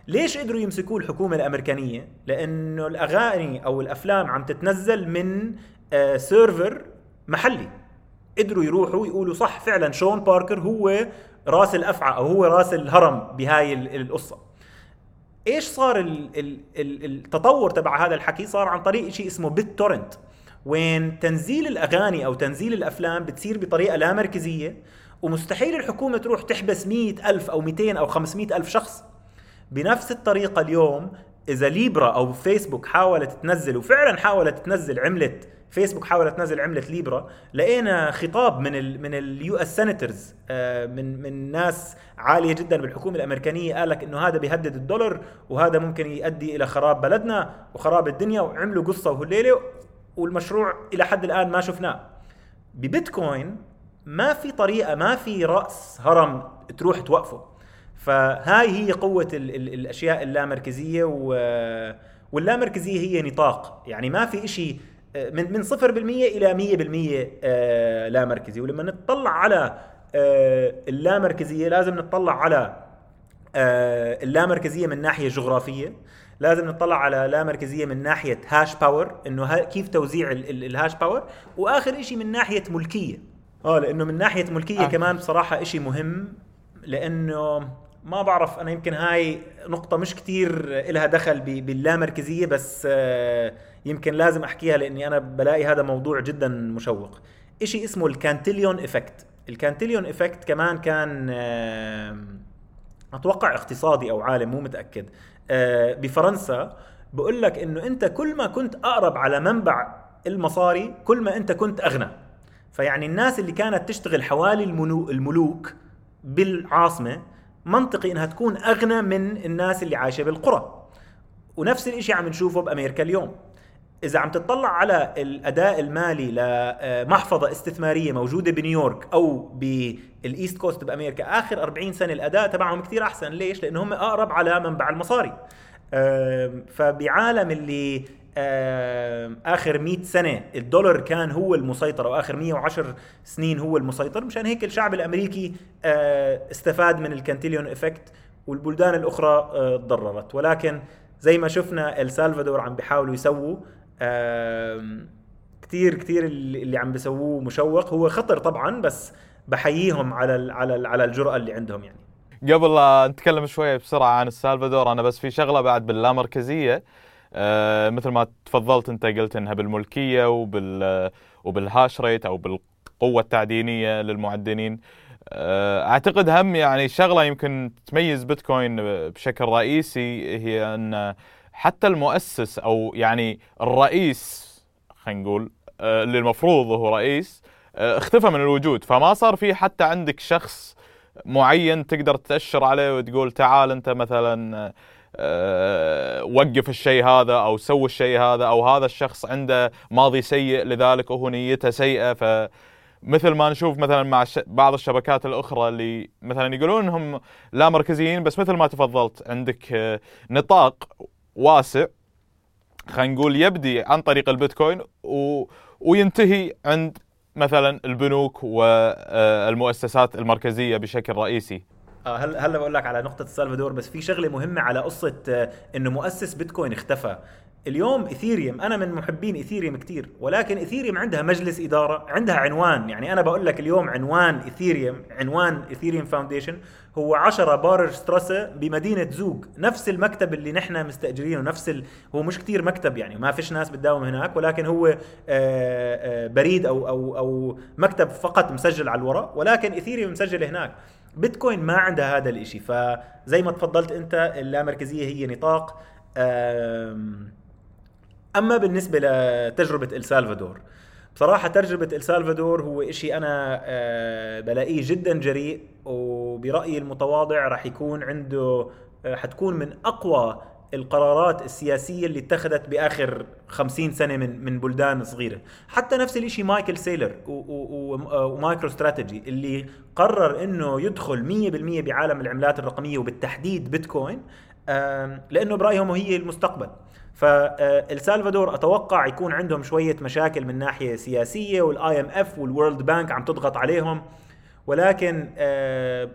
ليش قدروا يمسكوه الحكومة الأمريكانية؟ لأنه الأغاني أو الأفلام عم تتنزل من آه server محلي. قدروا يروحوا يقولوا صح فعلا شون باركر هو راس الأفعى أو هو راس الهرم بهاي القصة. إيش صار ال ال ال التطور تبع هذا الحكي؟ صار عن طريق شيء اسمه BitTorrent وين تنزيل الأغاني أو تنزيل الأفلام بتصير بطريقة لا مركزية ومستحيل الحكومة تروح تحبس مئة ألف أو 200 أو 500 ألف شخص. بنفس الطريقة اليوم إذا Libra أو فيسبوك حاولت تنزل وفعلا حاولت تنزل عمله فيسبوك حاولت تنزل عملة Libra لقينا خطاب من ال من ال US senators من من ناس عالية جدا بالحكومة الأمريكانية قال لك إنه هذا بيهدد الدولار وهذا ممكن يؤدي إلى خراب بلدنا وخراب الدنيا وعملوا قصة وهليلة والمشروع إلى حد الآن ما شفناه. ببيتكوين ما في طريقة ما في رأس هرم تروح توقفه. فهاي هي قوة ال ال الأشياء اللامركزية واللامركزية هي نطاق. يعني ما في شيء من من 0% إلى 100% آه، لا مركزي. ولما نطلع على آه، اللامركزيه لازم نطلع على آه، اللامركزيه من ناحية جغرافية. لازم نطلع على لامركزيه من ناحية hash power إنه كيف توزيع ال hash power وآخر شيء من ناحية ملكية. آه لأنه من ناحية ملكية آه. كمان بصراحة شيء مهم لأنه ما بعرف أنا يمكن هاي نقطة مش كتير إلها دخل باللامركزية بس يمكن لازم أحكيها لأني أنا بلاقي هذا موضوع جدا مشوق. إشي اسمه ال Cantillon effect. ال Cantillon effect كمان كان أتوقع اقتصادي أو عالم مو متأكد. آه، بفرنسا بقول لك إنه أنت كل ما كنت أقرب على منبع المصاري كل ما أنت كنت أغنى. فيعني الناس اللي كانت تشتغل حوالي الملوك بالعاصمة منطقي إنها تكون أغنى من الناس اللي عايشة بالقرى. ونفس الشيء عم نشوفه بأمريكا اليوم. إذا عم تطلع على الأداء المالي لمحفظة استثمارية موجودة بنيويورك أو بال East Coast بأمريكا آخر 40 سنة الأداء تبعهم كثير أحسن. ليش؟ لأنه هم أقرب على منبع المصاري. فبعالم اللي آخر 100 سنة الدولار كان هو المسيطر أو آخر 110 سنين هو المسيطر مشان هيك الشعب الأمريكي استفاد من ال Cantillon effect والبلدان الأخرى تضررت. ولكن زي ما شفنا السالفادور عم بيحاولوا يسووا كثير كثير اللي عم بيسووه مشوق. هو خطر طبعا بس بحييهم على على على الجرأة اللي عندهم يعني. قبل نتكلم شوية بسرعة عن السالفادور أنا بس في شغلة بعد باللامركزية. مثل ما تفضلت انت قلت انها بالملكية وبال وبالهاش ريت أو بالقوة التعدينية للمعدنين. أه أعتقد هم يعني شغلة يمكن تميز بيتكوين بشكل رئيسي هي أن حتى المؤسس أو يعني الرئيس خلينا نقول آه، اللي المفروض هو رئيس آه، اختفى من الوجود. فما صار في حتى عندك شخص معين تقدر تأشر عليه وتقول تعال أنت مثلا آه، وقف الشيء هذا أو سوي الشيء هذا أو هذا الشخص عنده ماضي سيء لذلك وهو نيته سيئة. ف مثل ما نشوف مثلا مع بعض الشبكات الأخرى اللي مثلا يقولون انهم لا مركزيين بس مثل ما تفضلت عندك نطاق واسع خلينا نقول يبدي عن طريق البيتكوين و... وينتهي عند مثلا البنوك والمؤسسات المركزية بشكل رئيسي. آه هلا هلا بقول لك على نقطة السلفادور بس في شغلة مهمة على قصة آه، إنه مؤسس بيتكوين اختفى. اليوم Ethereum أنا من محبين Ethereum كثير ولكن Ethereum عندها مجلس إدارة عندها عنوان. يعني أنا بقول لك اليوم عنوان Ethereum عنوان Ethereum Foundation هو 10 Baarerstrasse بمدينة Zug نفس المكتب اللي نحن مستأجرينه نفس ال... هو مش كثير مكتب يعني ما فيش ناس بتداوم هناك ولكن هو آه، آه، بريد أو أو أو مكتب فقط مسجل على الورق ولكن ايثيريوم مسجل هناك. بيتكوين ما عندها هذا الإشي. فزي ما تفضلت أنت اللامركزية هي نطاق أما بالنسبة لتجربة السالفادور بصراحة تجربة السالفادور هو إشي أنا آه، بلاقيه جدا جريء وبرأيي المتواضع راح يكون عنده آه، حتكون من أقوى القرارات السياسية اللي اتخذت بآخر خمسين سنة من من بلدان صغيرة. حتى نفس الشيء مايكل سيلور و MicroStrategy اللي قرر إنه يدخل 100% بعالم العملات الرقمية وبالتحديد بيتكوين لأنه برأيهم هي المستقبل. فالسالفادور أتوقع يكون عندهم شوية مشاكل من ناحية سياسية وال IMF وال World Bank عم تضغط عليهم. ولكن آه،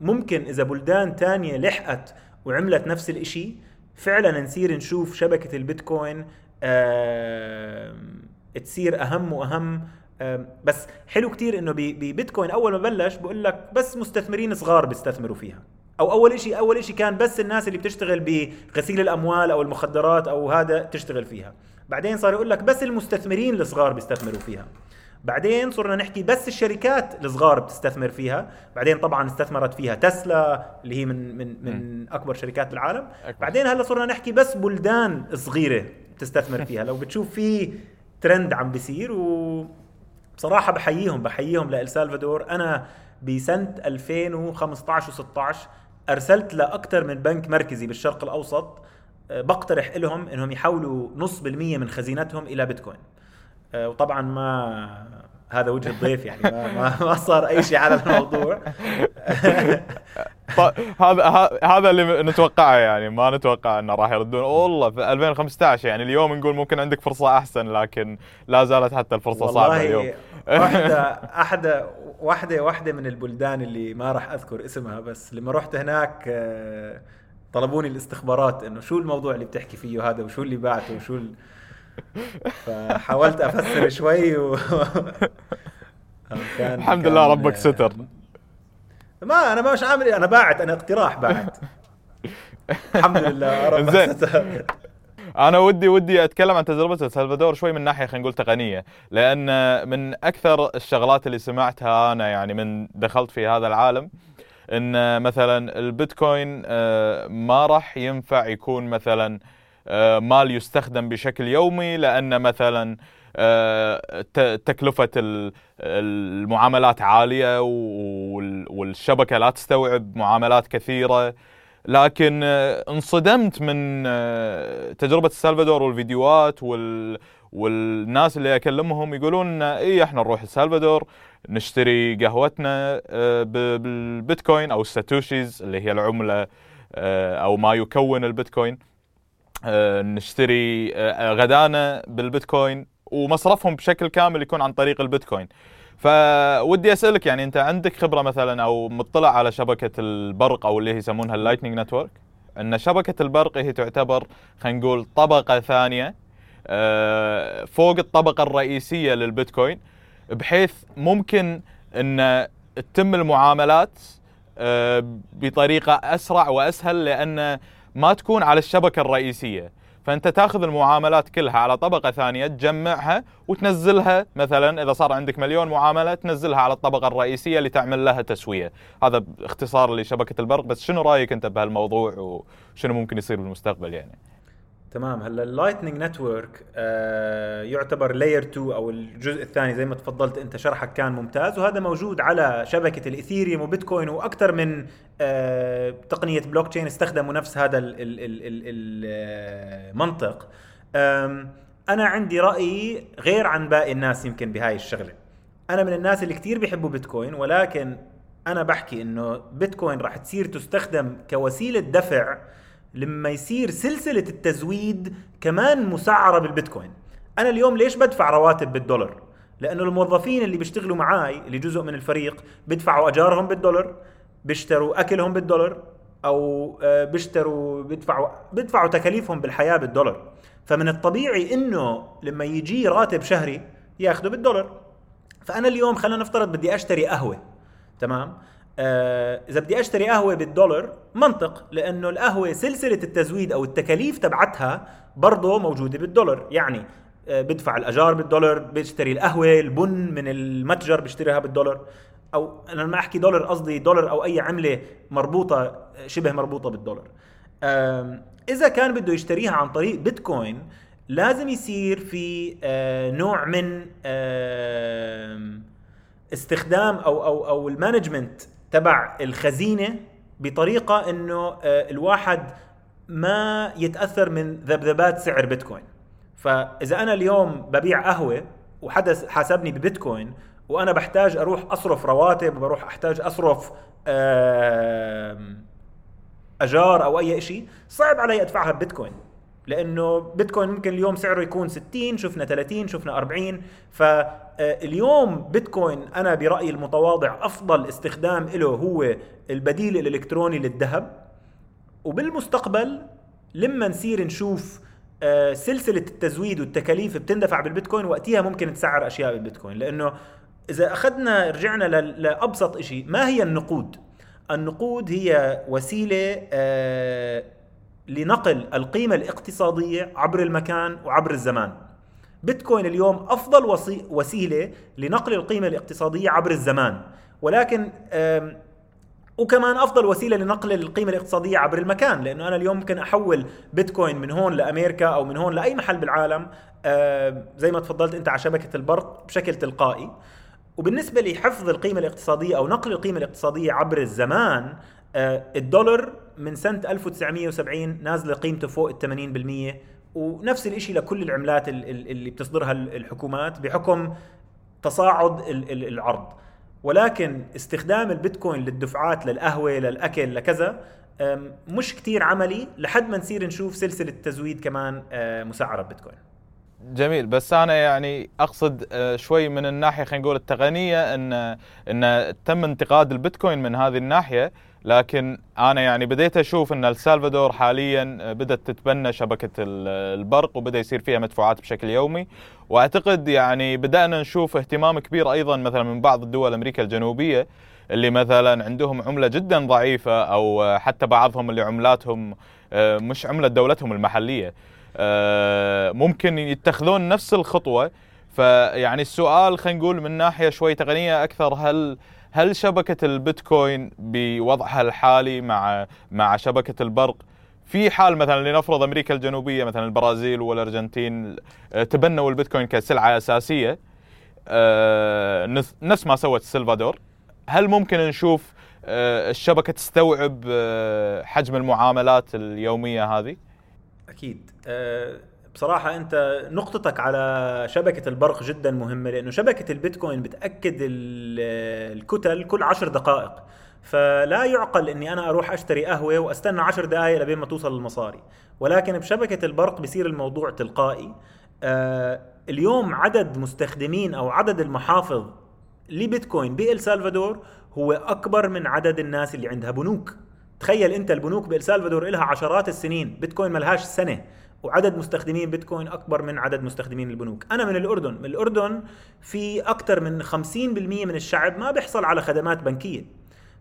ممكن إذا بلدان تانية لحقت وعملت نفس الإشي فعلا نصير نشوف شبكة البيتكوين تصير أهم وأهم. أم، بس حلو كتير إنه ببيتكوين أول ما بلش بقول لك بس مستثمرين صغار بيستثمروا فيها. أو أول شيء أول شيء كان بس الناس اللي بتشتغل بغسيل الأموال أو المخدرات أو هذا تشتغل فيها. بعدين صار يقول لك بس المستثمرين الصغار بيستثمروا فيها. بعدين صرنا نحكي بس الشركات الصغار بتستثمر فيها. بعدين طبعا استثمرت فيها تسلا اللي هي من من من أكبر شركات بالعالم. أكبر. بعدين هلا صرنا نحكي بس بلدان صغيرة بتستثمر [laughs] فيها. لو بتشوف في ترند عم بيصير و بصراحه بحييهم بحييهم لالسالفادور أنا بسنة 2015 و16 أرسلت لاكثر من بنك مركزي بالشرق الأوسط أه، بقترح لهم إنهم يحولوا نص بالمية من خزينتهم إلى بيتكوين. وطبعا ما هذا وجه الضيف يعني ما, ما, صار أي شيء على الموضوع. [laughs] ط- هذا هذا اللي نتوقعه يعني ما نتوقع إنه راح يردون. والله في 2015 يعني اليوم نقول ممكن عندك فرصة أحسن لكن لا زالت حتى الفرصة صعبة اليوم. والله [laughs] واحدة [laughs] أحدى واحدة واحدة من البلدان اللي ما راح أذكر اسمها بس لما رحت هناك آه، طلبوني الاستخبارات إنه شو الموضوع اللي بتحكي فيه هذا وشو اللي بعته وشو ال... فحاولت أفسر شوي و... [laughs] كان الحمد لله كان- ربك ستر. ما أنا مش عامل أنا باعت أنا اقتراح باعت الحمد لله ربك. [laughs] ستر أنا ودي ودي أتكلم عن تجربة السلفادور شوي من ناحية خلينا نقول تقنية لأن من أكثر الشغلات اللي سمعتها أنا يعني من دخلت في هذا العالم إن مثلا البيتكوين آه، ما راح ينفع يكون مثلا مال يستخدم بشكل يومي لأن مثلا آه، تكلفة ال- المعاملات عالية وال- والشبكة لا تستوعب معاملات كثيرة. لكن آه، انصدمت من آه، تجربة السلفادور والفيديوهات وال والناس اللي أكلمهم يقولون اي إحنا نروح السلفادور نشتري قهوتنا آه، بالبيتكوين أو الساتوشيز اللي هي العملة آه، أو ما يكون البيتكوين. آه، نشتري آه، غدانا بالبيتكوين ومصرفهم بشكل كامل يكون عن طريق البيتكوين. فبودي أسألك يعني أنت عندك خبرة مثلا أو مطلع على شبكة البرق أو اللي يسمونها ال Lightning Network أن شبكة البرق هي تعتبر خلينا نقول طبقة ثانية آه، فوق الطبقة الرئيسية للبيتكوين بحيث ممكن أن تتم المعاملات آه، بطريقة أسرع وأسهل لأن ما تكون على الشبكة الرئيسية. فأنت تاخذ المعاملات كلها على طبقة ثانية تجمعها وتنزلها. مثلا إذا صار عندك مليون معاملة تنزلها على الطبقة الرئيسية اللي تعمل لها تسوية. هذا باختصار لشبكة البرق. بس شنو رأيك أنت بهالموضوع وشنو ممكن يصير بالمستقبل يعني؟ تمام. هلا ال Lightning Network آه يعتبر layer 2 أو الجزء الثاني زي ما تفضلت أنت شرحك كان ممتاز وهذا موجود على شبكة الايثيريوم وبيتكوين وأكثر من آه تقنية بلوك تشين استخدموا نفس هذا ال- ال- ال- ال- المنطق آم، أنا عندي رأي غير عن باقي الناس يمكن بهاي الشغلة. أنا من الناس اللي كتير بيحبوا بيتكوين ولكن أنا بحكي إنه بيتكوين راح تصير تستخدم كوسيلة دفع لما يصير سلسلة التزويد كمان مسعرة بالبيتكوين. أنا اليوم ليش بدفع رواتب بالدولار؟ لأنه الموظفين اللي بيشتغلوا معاي اللي جزء من الفريق بيدفعوا أجارهم بالدولار بيشتروا أكلهم بالدولار أو آه، بيشتروا بيدفعوا بيدفعوا تكاليفهم بالحياة بالدولار. فمن الطبيعي إنه لما يجي راتب شهري ياخذه بالدولار. فأنا اليوم خلينا نفترض بدي أشتري قهوة تمام؟ آه إذا بدي أشتري قهوة بالدولار منطق لأنه القهوة سلسلة التزويد أو التكاليف تبعتها برضه موجودة بالدولار. يعني آه بدفع الأجار بالدولار بشتري القهوة البن من المتجر بشتريها بالدولار. أو أنا لما أحكي دولار قصدي دولار أو أي عملة مربوطة شبه مربوطة بالدولار. إذا كان بده يشتريها عن طريق بيتكوين لازم يصير في آه، نوع من استخدام أو أو أو المانجمنت تبع الخزينة بطريقة إنه آه، الواحد ما يتأثر من ذبذبات سعر بيتكوين. فإذا أنا اليوم ببيع قهوة وحدا حاسبني ببيتكوين وأنا بحتاج أروح أصرف رواتب وبروح أحتاج أصرف أجار أو أي شيء صعب علي أدفعها ببيتكوين. لأنه بيتكوين ممكن اليوم سعره يكون 60 شفنا 30 شفنا 40 فاليوم بيتكوين أنا برأيي المتواضع أفضل استخدام له هو البديل الإلكتروني للذهب. وبالمستقبل لما نصير نشوف آه، سلسلة التزويد والتكاليف بتندفع بالبيتكوين وقتها ممكن تسعر أشياء بالبيتكوين. لأنه إذا أخذنا رجعنا لأبسط شيء ما هي النقود؟ النقود هي وسيلة آه، لنقل القيمة الاقتصادية عبر المكان وعبر الزمان. بيتكوين اليوم أفضل وسيلة لنقل القيمة الاقتصادية عبر الزمان. ولكن وكمان أفضل وسيلة لنقل القيمة الاقتصادية عبر المكان لأنه أنا اليوم ممكن أحول بيتكوين من هون لأمريكا أو من هون لأي محل بالعالم. زي ما تفضلت أنت على شبكة البرق بشكل تلقائي. وبالنسبة لحفظ القيمة الاقتصادية أو نقل القيمة الاقتصادية عبر الزمان الدولار من سنة 1970 نازلة قيمته فوق ال 80% ونفس الشيء لكل العملات اللي بتصدرها الحكومات بحكم تصاعد العرض. ولكن استخدام البيتكوين للدفعات للقهوة للأكل لكذا مش كتير عملي لحد ما نصير نشوف سلسلة تزويد كمان آه، مسعرة ببيتكوين جميل. بس أنا يعني أقصد آه، شوي من الناحية خلينا نقول التقنية ان إن تم انتقاد البيتكوين من هذه الناحية. لكن أنا يعني بديت أشوف إن السلفادور حاليا آه، بدأت تتبنى شبكة البرق وبدأ يصير فيها مدفوعات بشكل يومي. وأعتقد يعني بدأنا نشوف اهتمام كبير أيضا مثلا من بعض الدول أمريكا الجنوبية اللي مثلا عندهم عملة جدا ضعيفة أو حتى بعضهم اللي عملاتهم آه، مش عملة دولتهم المحلية. آه، ممكن يتخذون نفس الخطوة. فيعني السؤال خلينا نقول من ناحية شوي تقنية أكثر هل هل شبكة البيتكوين بوضعها الحالي مع مع شبكة البرق في حال مثلا لنفرض أمريكا الجنوبية مثلا البرازيل والأرجنتين آه، تبنوا البيتكوين كسلعة أساسية آه، نفس ما سوت السلفادور هل ممكن نشوف الشبكة تستوعب حجم المعاملات اليومية هذه؟ أكيد بصراحة أنت نقطتك على شبكة البرق جدا مهمة لأنه شبكة البيتكوين بتأكد الكتل كل عشر دقائق. فلا يعقل إني أنا أروح أشتري قهوة وأستنى عشر دقائق لبين ما توصل المصاري ولكن بشبكة البرق بصير الموضوع تلقائي. آه اليوم عدد مستخدمين أو عدد المحافظ لبيتكوين بإل سالفادور هو أكبر من عدد الناس اللي عندها بنوك. تخيل أنت البنوك بالسالفادور لها عشرات السنين بيتكوين ملهاش سنة. وعدد مستخدمين بيتكوين أكبر من عدد مستخدمين البنوك. أنا من الأردن من الأردن في أكثر من 50% من الشعب ما بيحصل على خدمات بنكية.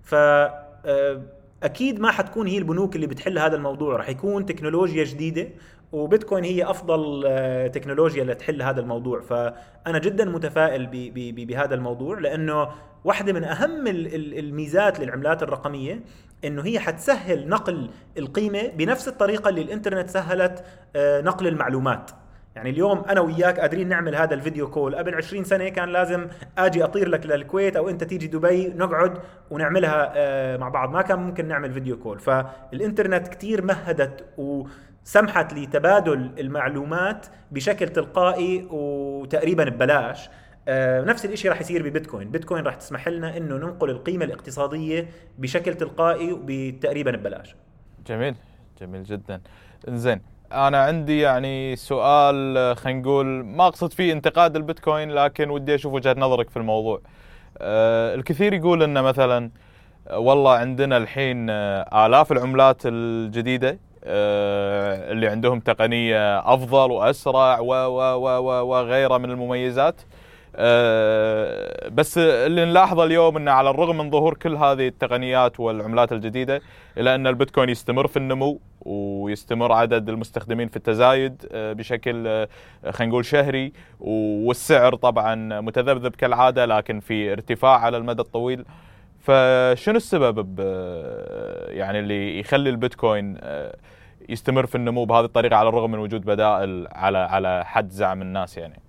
ف آه، أكيد ما حتكون هي البنوك اللي بتحل هذا الموضوع. رح يكون تكنولوجيا جديدة وبيتكوين هي أفضل آه، تكنولوجيا لتحل هذا الموضوع. فانا جدا متفائل بهذا الموضوع لأنه واحدة من أهم الميزات للعملات الرقمية إنه هي حتسهل نقل القيمة بنفس الطريقة اللي الإنترنت سهلت آه، نقل المعلومات. يعني اليوم أنا وياك قادرين نعمل هذا الفيديو كول. قبل 20 سنة كان لازم آجي أطير لك للكويت أو أنت تيجي دبي نقعد ونعملها آه، مع بعض. ما كان ممكن نعمل فيديو كول. فالإنترنت كثير مهدت وسمحت لتبادل المعلومات بشكل تلقائي وتقريبا ببلاش. آه، نفس الشيء راح يصير ببيتكوين. بيتكوين راح تسمح لنا إنه ننقل القيمة الاقتصادية بشكل تلقائي وتقريبا ببلاش. جميل. جميل جدا. زين أنا عندي يعني سؤال خلينا نقول ما أقصد فيه انتقاد البيتكوين لكن ودي أشوف وجهة نظرك في الموضوع. أه الكثير يقول إنه مثلا والله عندنا الحين آه، آلاف العملات الجديدة أه اللي عندهم تقنية أفضل وأسرع وغيرها من المميزات. أه بس اللي نلاحظه اليوم إنه على الرغم من ظهور كل هذه التقنيات والعملات الجديدة الا أن البيتكوين يستمر في النمو ويستمر عدد المستخدمين في التزايد أه بشكل أه خلينا نقول شهري والسعر طبعا متذبذب كالعادة لكن في ارتفاع على المدى الطويل. فشنو السبب يعني اللي يخلي البيتكوين أه، يستمر في النمو بهذه الطريقة على الرغم من وجود بدائل على على حد زعم الناس يعني؟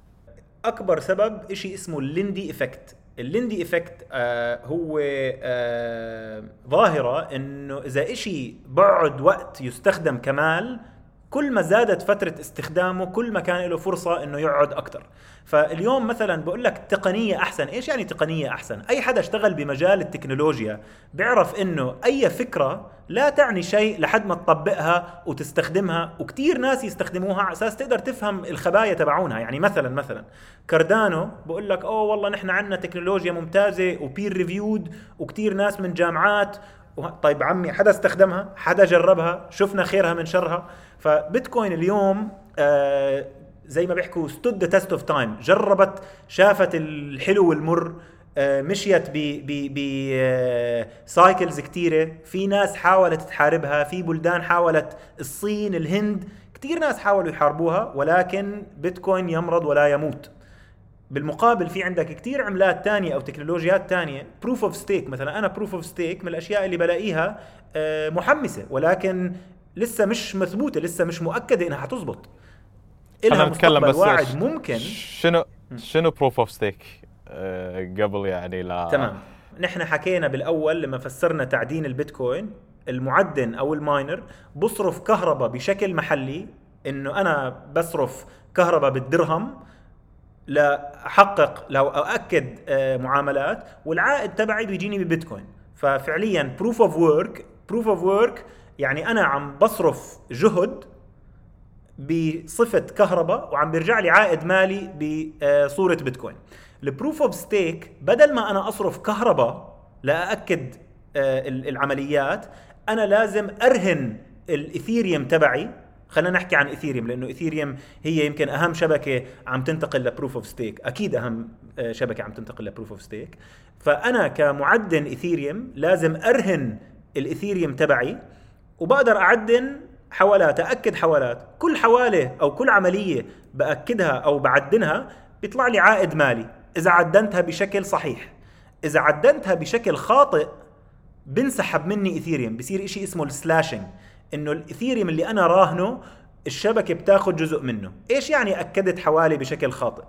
أكبر سبب شيء اسمه ال Lindy effect. ال Lindy effect آه هو آه ظاهرة إنه إذا شيء بعد وقت يستخدم كمان كل ما زادت فترة استخدامه كل ما كان له فرصة إنه يقعد أكثر فاليوم مثلا بقول لك تقنية أحسن. إيش يعني تقنية أحسن؟ أي حدا اشتغل بمجال التكنولوجيا بيعرف إنه أي فكرة لا تعني شيء لحد ما تطبقها وتستخدمها وكثير ناس يستخدموها على أساس تقدر تفهم الخبايا تبعونها. يعني مثلا مثلا كاردانو بقول لك أوه والله نحن عندنا تكنولوجيا ممتازة و peer reviewed وكثير ناس من جامعات طيب عمي حدا استخدمها؟ حدا جربها؟ شفنا خيرها من شرها؟ فبيتكوين اليوم آه زي ما بيحكوا stood test of time جربت شافت الحلو والمر آه، مشيت ب cycles كثيره في ناس حاولت تحاربها في بلدان حاولت الصين الهند كثير ناس حاولوا يحاربوها ولكن بيتكوين يمرض ولا يموت. بالمقابل في عندك كثير عملات تانية أو تكنولوجيات تانية. proof of stake مثلا. أنا proof of stake من الأشياء اللي بلاقيها آه، محمسة ولكن لسه مش مثبوتة لسه مش مؤكدة إنها حتزبط. إلها نتكلم بس واعد ممكن. شنو شنو proof of stake قبل يعني لا. تمام. نحن حكينا بالأول لما فسرنا تعدين البيتكوين المعدن أو الماينر بصرف كهرباء بشكل محلي إنه أنا بصرف كهرباء بالدرهم لأحقق لو أؤكد آه، معاملات والعائد تبعي بيجيني ببيتكوين. ففعليا proof of work proof of work يعني أنا عم بصرف جهد بصفة كهرباء وعم بيرجع لي عائد مالي بصوره بيتكوين. ال proof of stake بدل ما أنا أصرف كهرباء لأأكد آه، العمليات أنا لازم أرهن الإثيريوم تبعي خلينا نحكي عن ايثيريوم لأنه ايثيريوم هي يمكن أهم شبكة عم تنتقل ل proof of stake أكيد أهم آه، شبكة عم تنتقل ل proof of stake فأنا كمعدن ايثيريوم لازم أرهن الايثيريوم تبعي وبقدر أعدن حوالات اكد حوالات. كل حوالة أو كل عملية بأكدها أو بعدنها بيطلع لي عائد مالي. إذا عدنتها بشكل صحيح. إذا عدنتها بشكل خاطئ بنسحب مني ايثيريوم بصير شيء اسمه ال slashing إنه الايثيريوم اللي أنا راهنه الشبكة بتاخذ جزء منه. إيش يعني أكدت حوالة بشكل خاطئ؟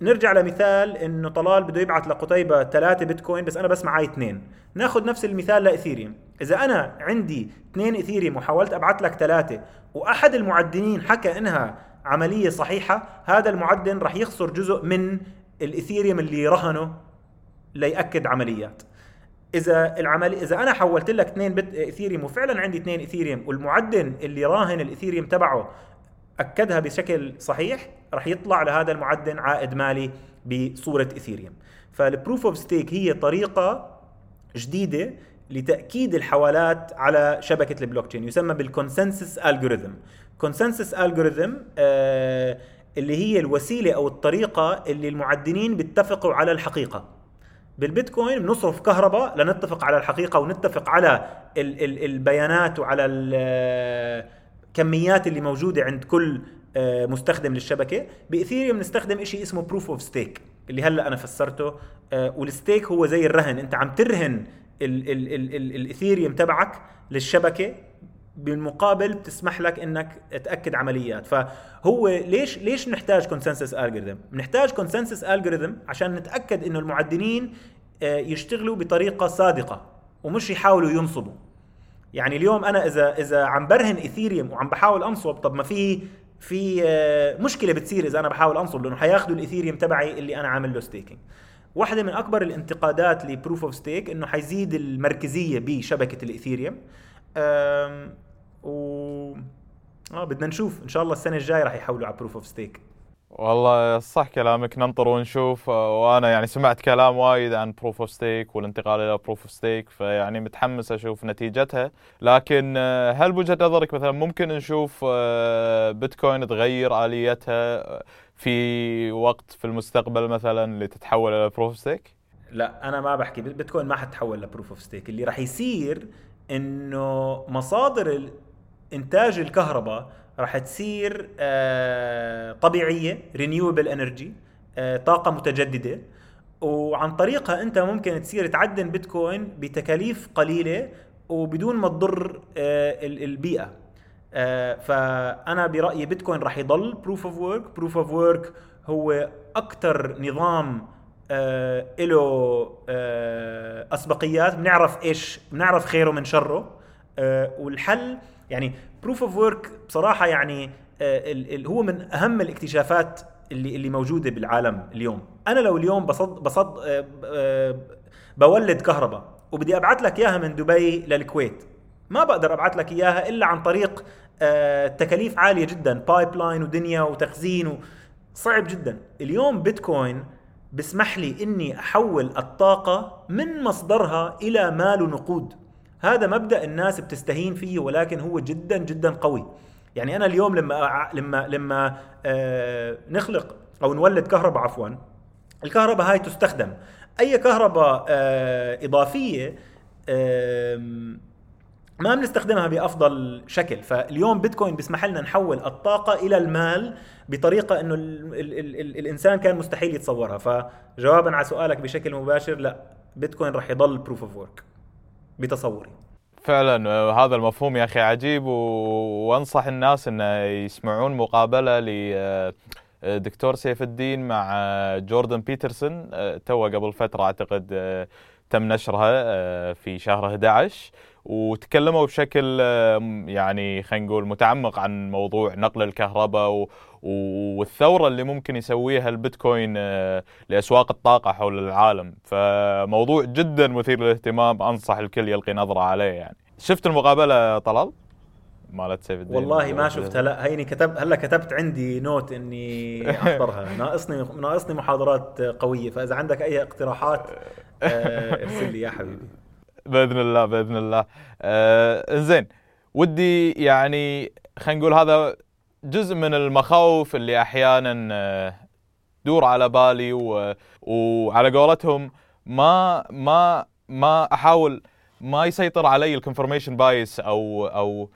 نرجع لمثال إنه طلال بده يبعث لقتيبة ثلاثة بيتكوين بس أنا بس معي اثنين. ناخذ نفس المثال لإثيريوم. إذا أنا عندي اثنين إثيريوم وحاولت أبعث لك ثلاثة وأحد المعدنين حكى إنها عملية صحيحة هذا المعدن راح يخسر جزء من الإثيريوم اللي رهنه ليأكد عمليات. إذا العملية إذا أنا حولت لك اثنين بت إيثيريوم وفعلا عندي اثنين إيثيريوم والمعدن اللي راهن الإيثيريوم تبعه أكدها بشكل صحيح راح يطلع لهذا المعدن عائد مالي بصورة إيثيريوم. فال proof of stake هي طريقة جديدة لتأكيد الحوالات على شبكة البلوك تشين يسمى بال consensus algorithm consensus algorithm اللي هي الوسيلة أو الطريقة اللي المعدنين بيتفقوا على الحقيقة. بالبيتكوين بنصرف كهرباء لنتفق على الحقيقة ونتفق على ال ال البيانات وعلى الكميات اللي موجودة عند كل آه، مستخدم للشبكة. بإيثيريوم نستخدم شيء اسمه proof of stake اللي هلأ أنا فسرته. آه، وال stake هو زي الرهن. أنت عم ترهن الإيثيريوم تبعك للشبكة. بالمقابل بتسمح لك إنك تأكد عمليات. فهو ليش ليش نحتاج consensus algorithm بنحتاج consensus algorithm عشان نتأكد إنه المعدنين آه، يشتغلوا بطريقة صادقة ومش يحاولوا ينصبوا. يعني اليوم أنا إذا إذا عم برهن ايثيريوم وعم بحاول أنصب طب ما في في آه، مشكلة بتصير إذا أنا بحاول أنصب لأنه حياخذوا الايثيريوم تبعي اللي أنا عامل له staking واحدة من أكبر الانتقادات ل proof of stake إنه حيزيد المركزية بشبكة الإيثيريوم و آه بدنا نشوف. إن شاء الله السنة الجاية راح يحولوا على proof of stake والله صح كلامك ننطر ونشوف. وأنا يعني سمعت كلام وايد عن proof of stake والانتقال إلى proof of stake فيعني متحمس أشوف نتيجتها. لكن آه، هل بوجهة نظرك مثلا ممكن نشوف آه، بيتكوين تغير آليتها في وقت في المستقبل مثلا لتتحول إلى proof of stake؟ لا أنا ما بحكي. بيتكوين ما حتحول ل proof of stake اللي راح يصير إنه مصادر إنتاج الكهرباء راح تصير آه، طبيعية renewable energy آه، طاقة متجددة. وعن طريقها أنت ممكن تصير تعدن بيتكوين بتكاليف قليلة وبدون ما تضر آه، البيئة. فأنا برأيي بيتكوين راح يضل proof of work proof of work هو أكثر نظام له أسبقيات. بنعرف إيش؟ بنعرف خيره من شره. والحل يعني proof of work بصراحة يعني آه، هو من أهم الاكتشافات اللي اللي موجودة بالعالم اليوم. أنا لو اليوم بصد بصد آه، آه، بولد كهرباء وبدي أبعث لك إياها من دبي للكويت ما بقدر أبعث لك إياها إلا عن طريق تكاليف عالية جدا pipeline ودنيا وتخزين صعب جدا. اليوم بيتكوين بسمح لي إني أحول الطاقة من مصدرها إلى مال ونقود. هذا مبدأ الناس بتستهين فيه ولكن هو جدا جدا قوي. يعني أنا اليوم لما لما لما آه نخلق أو نولد كهرباء عفوا الكهرباء هاي تستخدم. أي كهرباء آه إضافية ما بنستخدمها بأفضل شكل. فاليوم بيتكوين بيسمح لنا نحول الطاقة إلى المال بطريقة إنه ال ال ال ال الإنسان كان مستحيل يتصورها. فجوابا على سؤالك بشكل مباشر لا بيتكوين راح يضل proof of work بتصوري فعلا آه، هذا المفهوم يا أخي عجيب. وأنصح الناس إن يسمعون مقابلة لدكتور آه، سيف الدين مع آه، جوردن بيترسون تو قبل فترة أعتقد تم نشرها في شهر 11 وتكلموا بشكل يعني خلينا نقول متعمق عن موضوع نقل الكهرباء والثورة اللي ممكن يسويها البيتكوين آه، لأسواق الطاقة حول العالم. فموضوع جدا مثير للاهتمام أنصح الكل يلقي نظرة عليه يعني. شفت المقابلة طلال؟ مالت سيف الدين. والله ما شفتها. لا هيني كتب هلا كتبت عندي نوت إني احضرها [laughs] ناقصني ناقصني محاضرات قوية. فإذا عندك أي اقتراحات آه، [laughs] ارسل لي يا حبيبي. بإذن الله بإذن الله. آه زين ودي يعني خلينا نقول هذا جزء من المخاوف اللي أحيانا آه، دور على بالي و... وعلى قولتهم ما ما ما أحاول ما يسيطر علي ال confirmation bias أو أو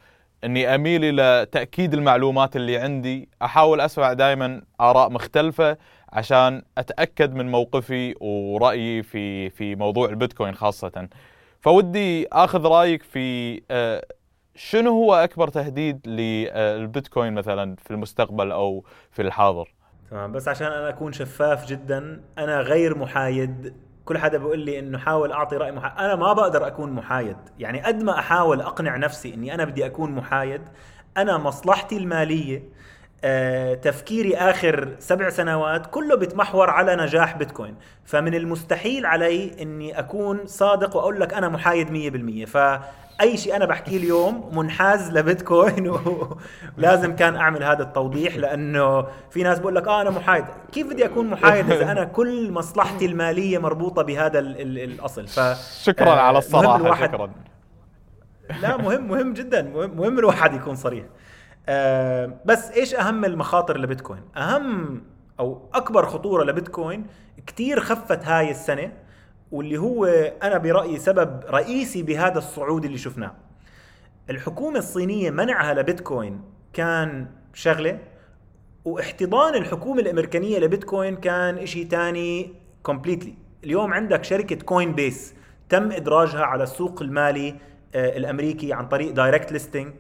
إني أميل إلى تأكيد المعلومات اللي عندي. أحاول أسمع دائما آراء مختلفة عشان أتأكد من موقفي ورأيي في في موضوع البيتكوين خاصة. فودي آخذ رأيك في آه، شنو هو أكبر تهديد للبيتكوين مثلا في المستقبل أو في الحاضر؟ تمام بس عشان أنا أكون شفاف جدا أنا غير محايد. كل حدا بيقول لي إنه حاول أعطي رأي محايد. أنا ما بقدر أكون محايد. يعني قد ما أحاول أقنع نفسي إني أنا بدي أكون محايد أنا مصلحتي المالية آه، تفكيري آخر سبع سنوات كله بيتمحور على نجاح بيتكوين. فمن المستحيل علي إني أكون صادق وأقول لك أنا محايد 100% فاي شيء أنا بحكيه اليوم منحاز لبيتكوين [laughs] ولازم كان أعمل هذا التوضيح لأنه في ناس بقول لك آه أنا محايد. كيف بدي أكون محايد إذا أنا كل مصلحتي المالية مربوطة بهذا ال ال الأصل؟ ف شكرا آه على الصراحة شكرا. لا مهم مهم جدا. مهم, مهم الواحد يكون صريح. آه بس إيش أهم المخاطر لبيتكوين؟ أهم أو أكبر خطورة لبيتكوين كثير خفت هاي السنة. واللي هو أنا برأيي سبب رئيسي بهذا الصعود اللي شفناه. الحكومة الصينية منعها لبيتكوين كان شغلة واحتضان الحكومة الأمريكانية لبيتكوين كان شيء ثاني completely اليوم عندك شركة كوين بيس تم إدراجها على السوق المالي آه، الأمريكي عن طريق direct listing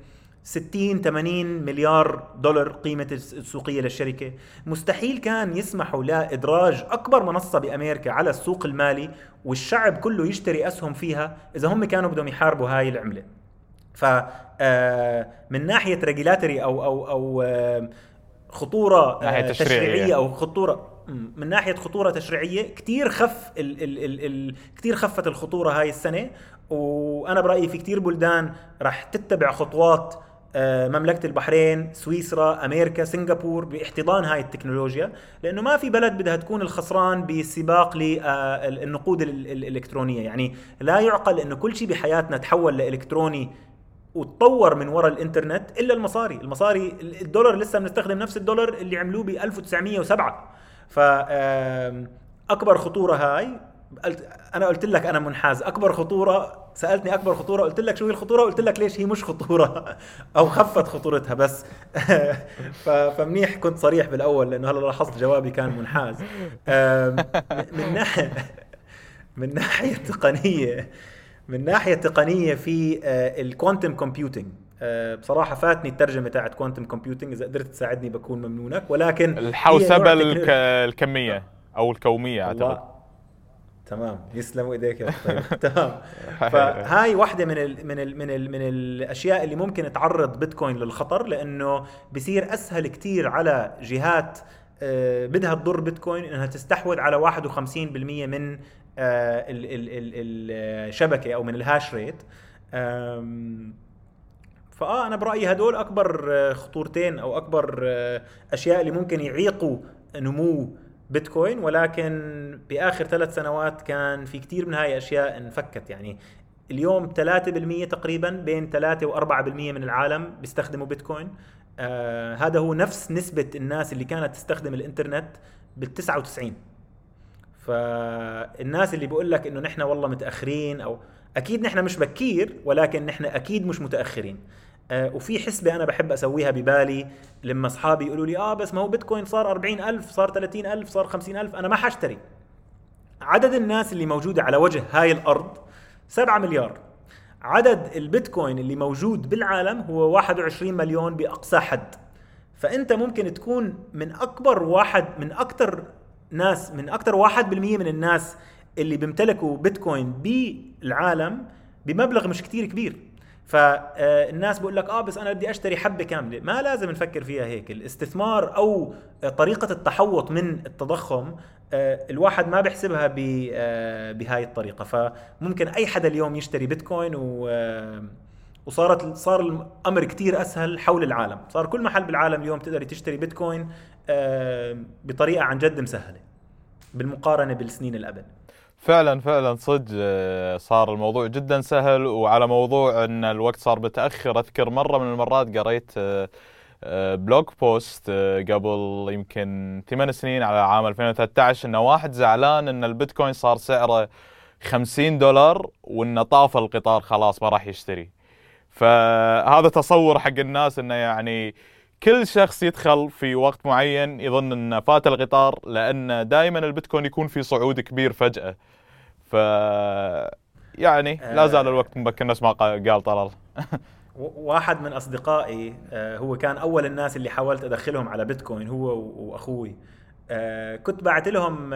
60 80 مليار دولار قيمة السوقية للشركة. مستحيل كان يسمحوا لإدراج أكبر منصة بأمريكا على السوق المالي والشعب كله يشتري أسهم فيها إذا هم كانوا بدهم يحاربوا هاي العملة. ف آه، من ناحية ريجيلاتري أو أو أو آه، خطورة ناحية تشريعية. تشريعية أو خطورة من ناحية خطورة تشريعية كثير خف ال ال ال ال كثير خفت الخطورة هاي السنة. وأنا برأيي في كثير بلدان راح تتبع خطوات آه، مملكة البحرين سويسرا أمريكا سنغافور باحتضان هاي التكنولوجيا لأنه ما في بلد بدها تكون الخسران بسباق للنقود الإلكترونية. يعني لا يعقل إنه كل شيء بحياتنا تحول لإلكتروني وتطور من وراء الإنترنت إلا المصاري. المصاري الدولار لسه بنستخدم نفس الدولار اللي عملوه ب 1907 ف أكبر خطورة هاي أنا قلت لك أنا منحاز. أكبر خطورة سألتني أكبر خطورة قلت لك شو هي الخطورة؟ قلت لك ليش هي مش خطورة؟ [laughs] أو خفت خطورتها بس. [laughs] فمنيح كنت صريح بالأول لأنه هلا لاحظت جوابي كان منحاز. من [laughs] ناحية من ناحية تقنية من ناحية تقنية في آه، ال quantum computing آه، بصراحة فاتني الترجمة تاعت quantum computing إذا قدرت تساعدني بكون ممنونك. ولكن الحوسبة الكمية أو الكومية أعتقد. تمام. يسلموا إيديك يا طيب. [laughs] تمام. فهاي واحدة من ال من ال من ال من الأشياء اللي ممكن تعرض بيتكوين للخطر لأنه بصير أسهل كتير على جهات آه، بدها تضر بيتكوين إنها تستحوذ على 51% من آه، الشبكة أو من ال hash rate. فآه أنا برأيي هدول أكبر آه، خطورتين أو أكبر أشياء اللي ممكن يعيقوا نمو بيتكوين ولكن بآخر ثلاث سنوات كان في كثير من هاي أشياء انفكت. يعني اليوم 3% تقريبا بين 3 و4% من العالم بيستخدموا بيتكوين. آه هذا هو نفس نسبة الناس اللي كانت تستخدم الإنترنت بال 99 فالناس اللي بيقول لك إنه نحن والله متأخرين أو أكيد نحن مش بكير ولكن نحن أكيد مش متأخرين. آه وفي حسبة أنا بحب أسويها ببالي لما أصحابي يقولوا لي آه بس ما هو بيتكوين صار 40 ألف صار 30 ألف صار 50 ألف أنا ما حأشتري. عدد الناس اللي موجودة على وجه هاي الأرض 7 مليار. عدد البيتكوين اللي موجود بالعالم هو 21 مليون بأقصى حد. فأنت ممكن تكون من أكبر واحد من أكثر ناس من أكثر واحد بالمية من الناس اللي بيمتلكوا بيتكوين بالعالم بمبلغ مش كتير كبير. فالناس بقول لك آه بس أنا بدي أشتري حبة كاملة. ما لازم نفكر فيها هيك. الاستثمار أو طريقة التحوط من التضخم آه، الواحد ما بيحسبها آه، بهاي الطريقة. فممكن أي حدا اليوم يشتري بيتكوين و آه، وصارت صار الأمر كتير أسهل حول العالم. صار كل محل بالعالم اليوم تقدر تشتري بيتكوين بطريقة عن جد مسهلة بالمقارنة بالسنين اللي قبل فعلا فعلا صدق صار الموضوع جدا سهل وعلى موضوع إن الوقت صار متأخر. أذكر مرة من المرات قريت blog post قبل يمكن ثمان سنين على عام 2013 انه واحد زعلان إن البيتكوين صار سعره 50 دولار وانه طاف القطار خلاص ما راح يشتري. فهذا تصور حق الناس إنه يعني كل شخص يدخل في وقت معين يظن إنه فات القطار لأن دائما البيتكوين يكون في صعود كبير فجأة. ف يعني لا زال آه. الوقت مبكر نفس ما قال طلال. [laughs] واحد من أصدقائي آه، هو كان أول الناس اللي حاولت أدخلهم على بيتكوين هو وأخوي. آه، كنت بعت لهم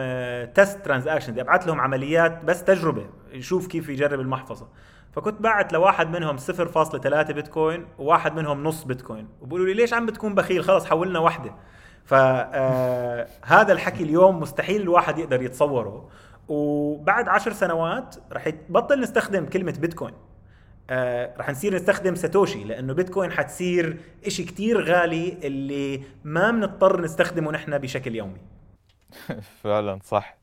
test transaction ابعث لهم عمليات بس تجربة يشوف كيف يجرب المحفظة. فكنت بعت لواحد منهم 0.3 بيتكوين وواحد منهم نص بيتكوين. وبقولوا لي ليش عم بتكون بخيل؟ خلص حولنا وحدة. فهذا الحكي اليوم مستحيل الواحد يقدر يتصوره. وبعد عشر سنوات رح يبطل نستخدم كلمة بيتكوين. آه رح نصير نستخدم ساتوشي لأنه بيتكوين حتصير إشي كتير غالي اللي ما بنضطر نستخدمه نحن بشكل يومي. [laughs] فعلا صح.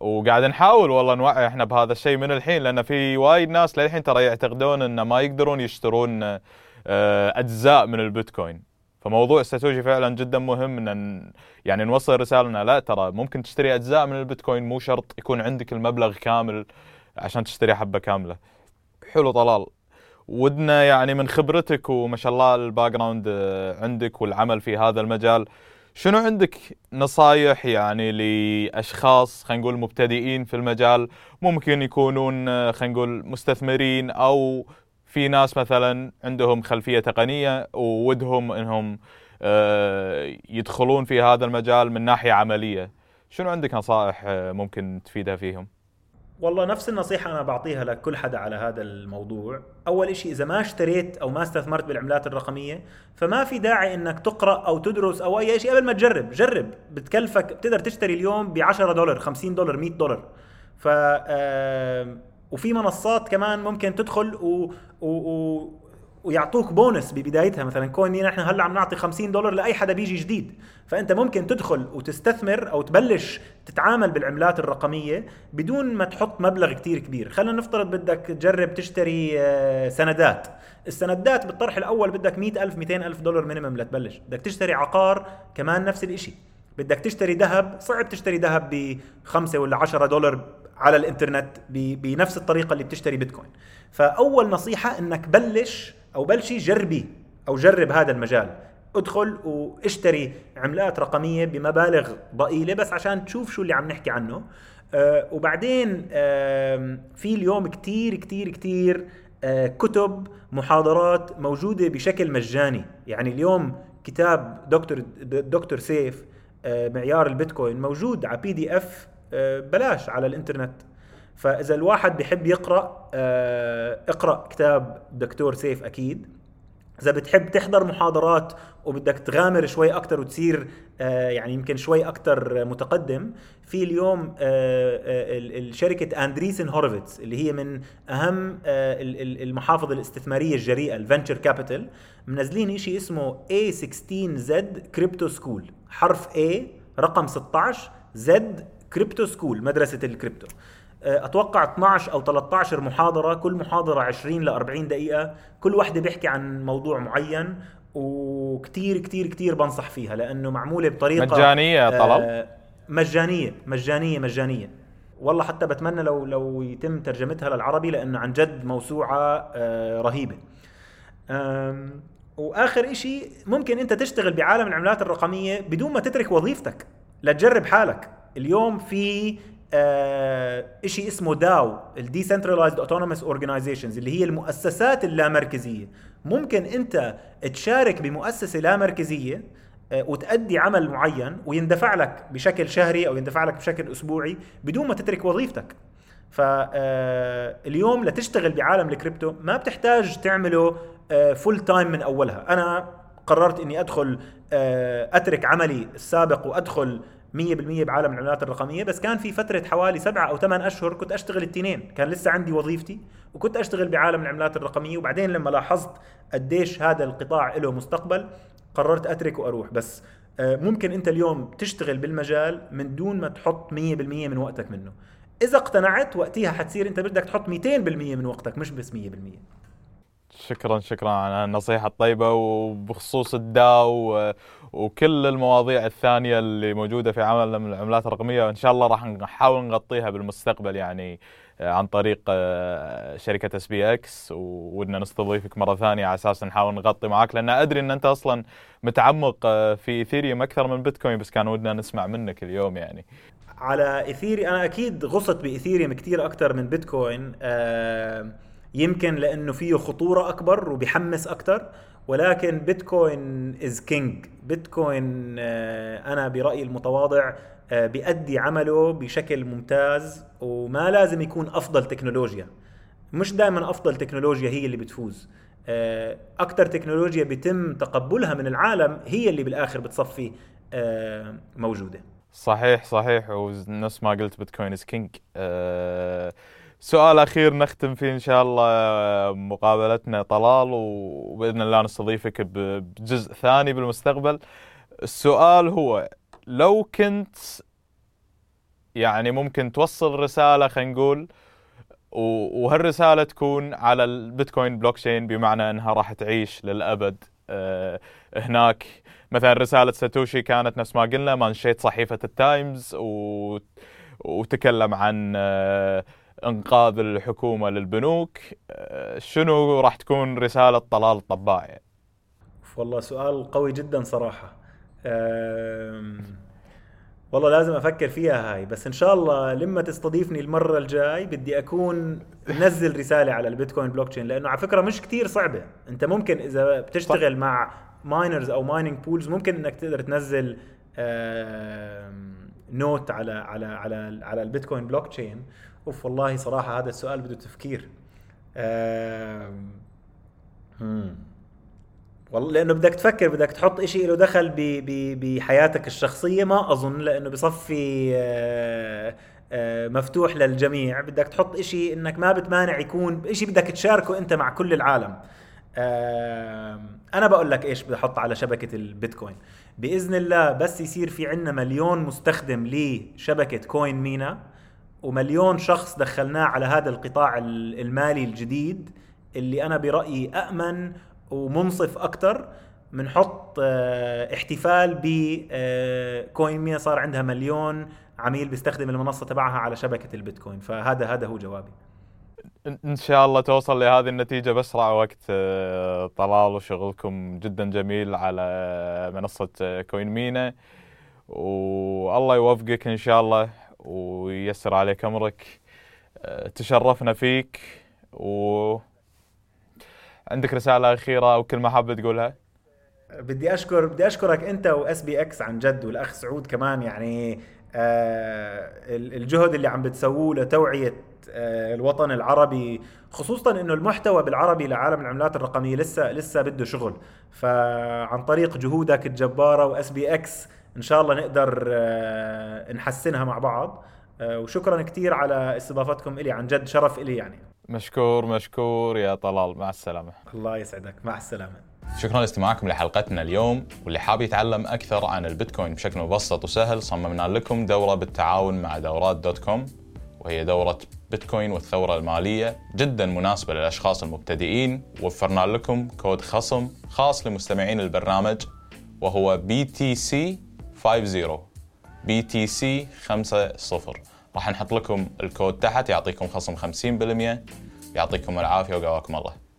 وقاعد نحاول والله نوعي إحنا بهذا الشيء من الحين لأن في وايد ناس للحين ترى يعتقدون إن ما يقدرون يشترون آه، أجزاء من البيتكوين فموضوع الساتوشي فعلا جدا مهم إن يعني نوصل رسالة لا ترى ممكن تشتري أجزاء من البيتكوين مو شرط يكون عندك المبلغ كامل عشان تشتري حبة كاملة. حلو طلال. ودنا يعني من خبرتك وما شاء الله ال background عندك والعمل في هذا المجال شنو عندك نصايح يعني لأشخاص خلينا نقول مبتدئين في المجال؟ ممكن يكونون خلينا نقول مستثمرين أو في ناس مثلا عندهم خلفية تقنية وودهم إنهم آه، يدخلون في هذا المجال من ناحية عملية. شنو عندك نصائح آه، ممكن تفيدها فيهم؟ والله نفس النصيحة أنا بعطيها لكل حدا على هذا الموضوع. أول شيء إذا ما اشتريت أو ما استثمرت بالعملات الرقمية فما في داعي أنك تقرأ أو تدرس أو أي شيء قبل ما تجرب. جرب بتكلفك بتقدر تشتري اليوم ب 10 دولار 50 دولار 100 دولار. ف وفي منصات كمان ممكن تدخل و, و... و... ويعطوك بونس ببدايتها. مثلا كوني نحن هلأ عم نعطي 50 دولار لأي حدا بيجي جديد. فأنت ممكن تدخل وتستثمر أو تبلش تتعامل بالعملات الرقمية بدون ما تحط مبلغ كتير كبير. خلينا نفترض بدك تجرب تشتري آه، سندات. السندات بالطرح الأول بدك 100000 200000 دولار مينيمم لتبلش. بدك تشتري عقار كمان نفس الشيء بدك تشتري ذهب صعب تشتري ذهب ب 5 ولا 10 دولار على الإنترنت بنفس الطريقة اللي بتشتري بيتكوين. فأول نصيحة إنك بلش أو بلشي جربي أو جرب هذا المجال. ادخل واشتري عملات رقمية بمبالغ ضئيلة بس عشان تشوف شو اللي عم نحكي عنه. أه وبعدين أه في اليوم كتير كتير كتير أه كتب محاضرات موجودة بشكل مجاني. يعني اليوم كتاب دكتور دكتور سيف أه معيار البيتكوين موجود على PDF بلاش على الإنترنت. فإذا الواحد بيحب يقرأ آه، اقرأ كتاب دكتور سيف أكيد. إذا بتحب تحضر محاضرات وبدك تغامر شوي أكثر وتصير آه، يعني يمكن شوي أكثر متقدم في اليوم آه، شركة أندريسن هوروفيتس اللي هي من أهم المحافظ الاستثمارية الجريئة ال venture capital منزلين شيء اسمه A16Z crypto school حرف A رقم 16 Z crypto school مدرسة الكريبتو. آه، أتوقع 12 أو 13 محاضرة كل محاضرة 20 ل 40 دقيقة. كل واحدة بيحكي عن موضوع معين وكتير كتير كتير بنصح فيها لأنه معمولة بطريقة مجانية طلال آه مجانية مجانية مجانية. والله حتى بتمنى لو لو يتم ترجمتها للعربي لأنه عن جد موسوعة آه رهيبة. وآخر إشي ممكن أنت تشتغل بعالم العملات الرقمية بدون ما تترك وظيفتك لتجرب حالك. اليوم في آه شيء اسمه DAO ال decentralized autonomous organizations اللي هي المؤسسات اللامركزية. ممكن أنت تشارك بمؤسسة لامركزية آه وتأدي عمل معين ويندفع لك بشكل شهري أو يندفع لك بشكل أسبوعي بدون ما تترك وظيفتك. فاليوم آه، لتشتغل بعالم الكريبتو ما بتحتاج تعمله full آه، time من أولها. أنا قررت إني أدخل أترك عملي السابق وأدخل 100% بعالم العملات الرقمية بس كان في فترة حوالي سبعة أو ثمان أشهر كنت أشتغل التنين كان لسه عندي وظيفتي وكنت أشتغل بعالم العملات الرقمية وبعدين لما لاحظت قديش هذا القطاع له مستقبل قررت أترك وأروح. بس آه، ممكن أنت اليوم تشتغل بالمجال من دون ما تحط 100% من وقتك منه. إذا اقتنعت وقتها حتصير أنت بدك تحط 200% من وقتك مش بس 100% شكرا شكرا على النصيحة الطيبة وبخصوص الداو وكل المواضيع الثانية اللي موجودة في عالم العملات الرقمية وإن شاء الله راح نحاول نغطيها بالمستقبل يعني آه، عن طريق آه، شركة اس بي إكس. ودنا نستضيفك مرة ثانية على أساس نحاول نغطي معك لأن أدري أن أنت أصلا متعمق آه، في إيثيريوم أكثر من بيتكوين بس كان ودنا نسمع منك اليوم يعني. على إيثيري أنا أكيد غصت بإيثيريوم كثير أكثر من بيتكوين أه يمكن لأنه فيه خطورة أكبر وبيحمس أكثر ولكن بيتكوين is king بيتكوين أنا برأيي المتواضع آه، بيأدي عمله بشكل ممتاز وما لازم يكون أفضل تكنولوجيا. مش دائما أفضل تكنولوجيا هي اللي بتفوز. آه، أكثر تكنولوجيا بيتم تقبلها من العالم هي اللي بالآخر بتصفي آه، موجودة. صحيح صحيح. ونفس ما قلت بيتكوين is king سؤال أخير نختم فيه إن شاء الله مقابلتنا طلال وبإذن الله نستضيفك بجزء ثاني بالمستقبل. السؤال هو لو كنت يعني ممكن توصل رسالة خلينا نقول وهالرسالة تكون على البيتكوين بلوكشين بمعنى إنها راح تعيش للأبد. آه، هناك مثلا رسالة ساتوشي كانت نفس ما قلنا مانشيت صحيفة التايمز وتكلم عن آه، انقاذ الحكومة للبنوك آه، شنو راح تكون رسالة طلال الطباع يعني؟ والله سؤال قوي جدا صراحة. والله لازم أفكر فيها هاي بس إن شاء الله لما تستضيفني المرة الجاي بدي أكون نزل رسالة على البيتكوين بلوك تشين لأنه على فكرة مش كتير صعبة. أنت ممكن إذا بتشتغل مع miners أو mining pools ممكن إنك تقدر تنزل note على على على على البيتكوين بلوك تشين. أوف والله صراحة هذا السؤال بده تفكير. والله لأنه بدك تفكر بدك تحط شيء له دخل بحياتك الشخصية ما أظن لأنه بصفي آه، آه، مفتوح للجميع. بدك تحط شيء إنك ما بتمانع يكون شيء بدك تشاركه أنت مع كل العالم. أنا بقول لك إيش بدي أحط على شبكة البيتكوين. بإذن الله بس يصير في عندنا مليون مستخدم لشبكة كوين مينا. ومليون شخص دخلناه على هذا القطاع المالي الجديد اللي أنا برأيي امن ومنصف أكثر بنحط آه احتفال بكوين آه ميا صار عندها مليون عميل بيستخدم المنصة تبعها على شبكة البيتكوين. فهذا هذا هو جوابي. ان شاء الله توصل لهذه النتيجة بأسرع وقت آه طلال وشغلكم جدا جميل على منصة كوين مينا. والله يوفقك إن شاء الله. وييسر عليك أمرك. آه، تشرفنا فيك و عندك رسالة أخيرة أو كلمة حابب تقولها؟ بدي أشكر بدي أشكرك أنت واس بي إكس عن جد والأخ سعود كمان يعني آه الجهد اللي عم بتسووه لتوعية آه الوطن العربي خصوصا إنه المحتوى بالعربي لعالم العملات الرقمية لسه لسه بده شغل. فعن طريق جهودك الجبارة واس بي إكس إن شاء الله نقدر آه، نحسنها مع بعض. آه، وشكرا كثير على استضافتكم إلي عن جد شرف إلي يعني. مشكور مشكور يا طلال. مع السلامة. الله يسعدك. مع السلامة. شكرا لاستماعكم لحلقتنا اليوم. واللي حاب يتعلم أكثر عن البيتكوين بشكل مبسط وسهل صممنا لكم دورة بالتعاون مع دورات dot com. وهي دورة بيتكوين والثورة المالية جدا مناسبة للأشخاص المبتدئين. وفرنا لكم كود خصم خاص لمستمعين البرنامج وهو BTC 50 BTC 50 راح نحط لكم الكود تحت يعطيكم خصم 50% يعطيكم العافية وقواكم الله.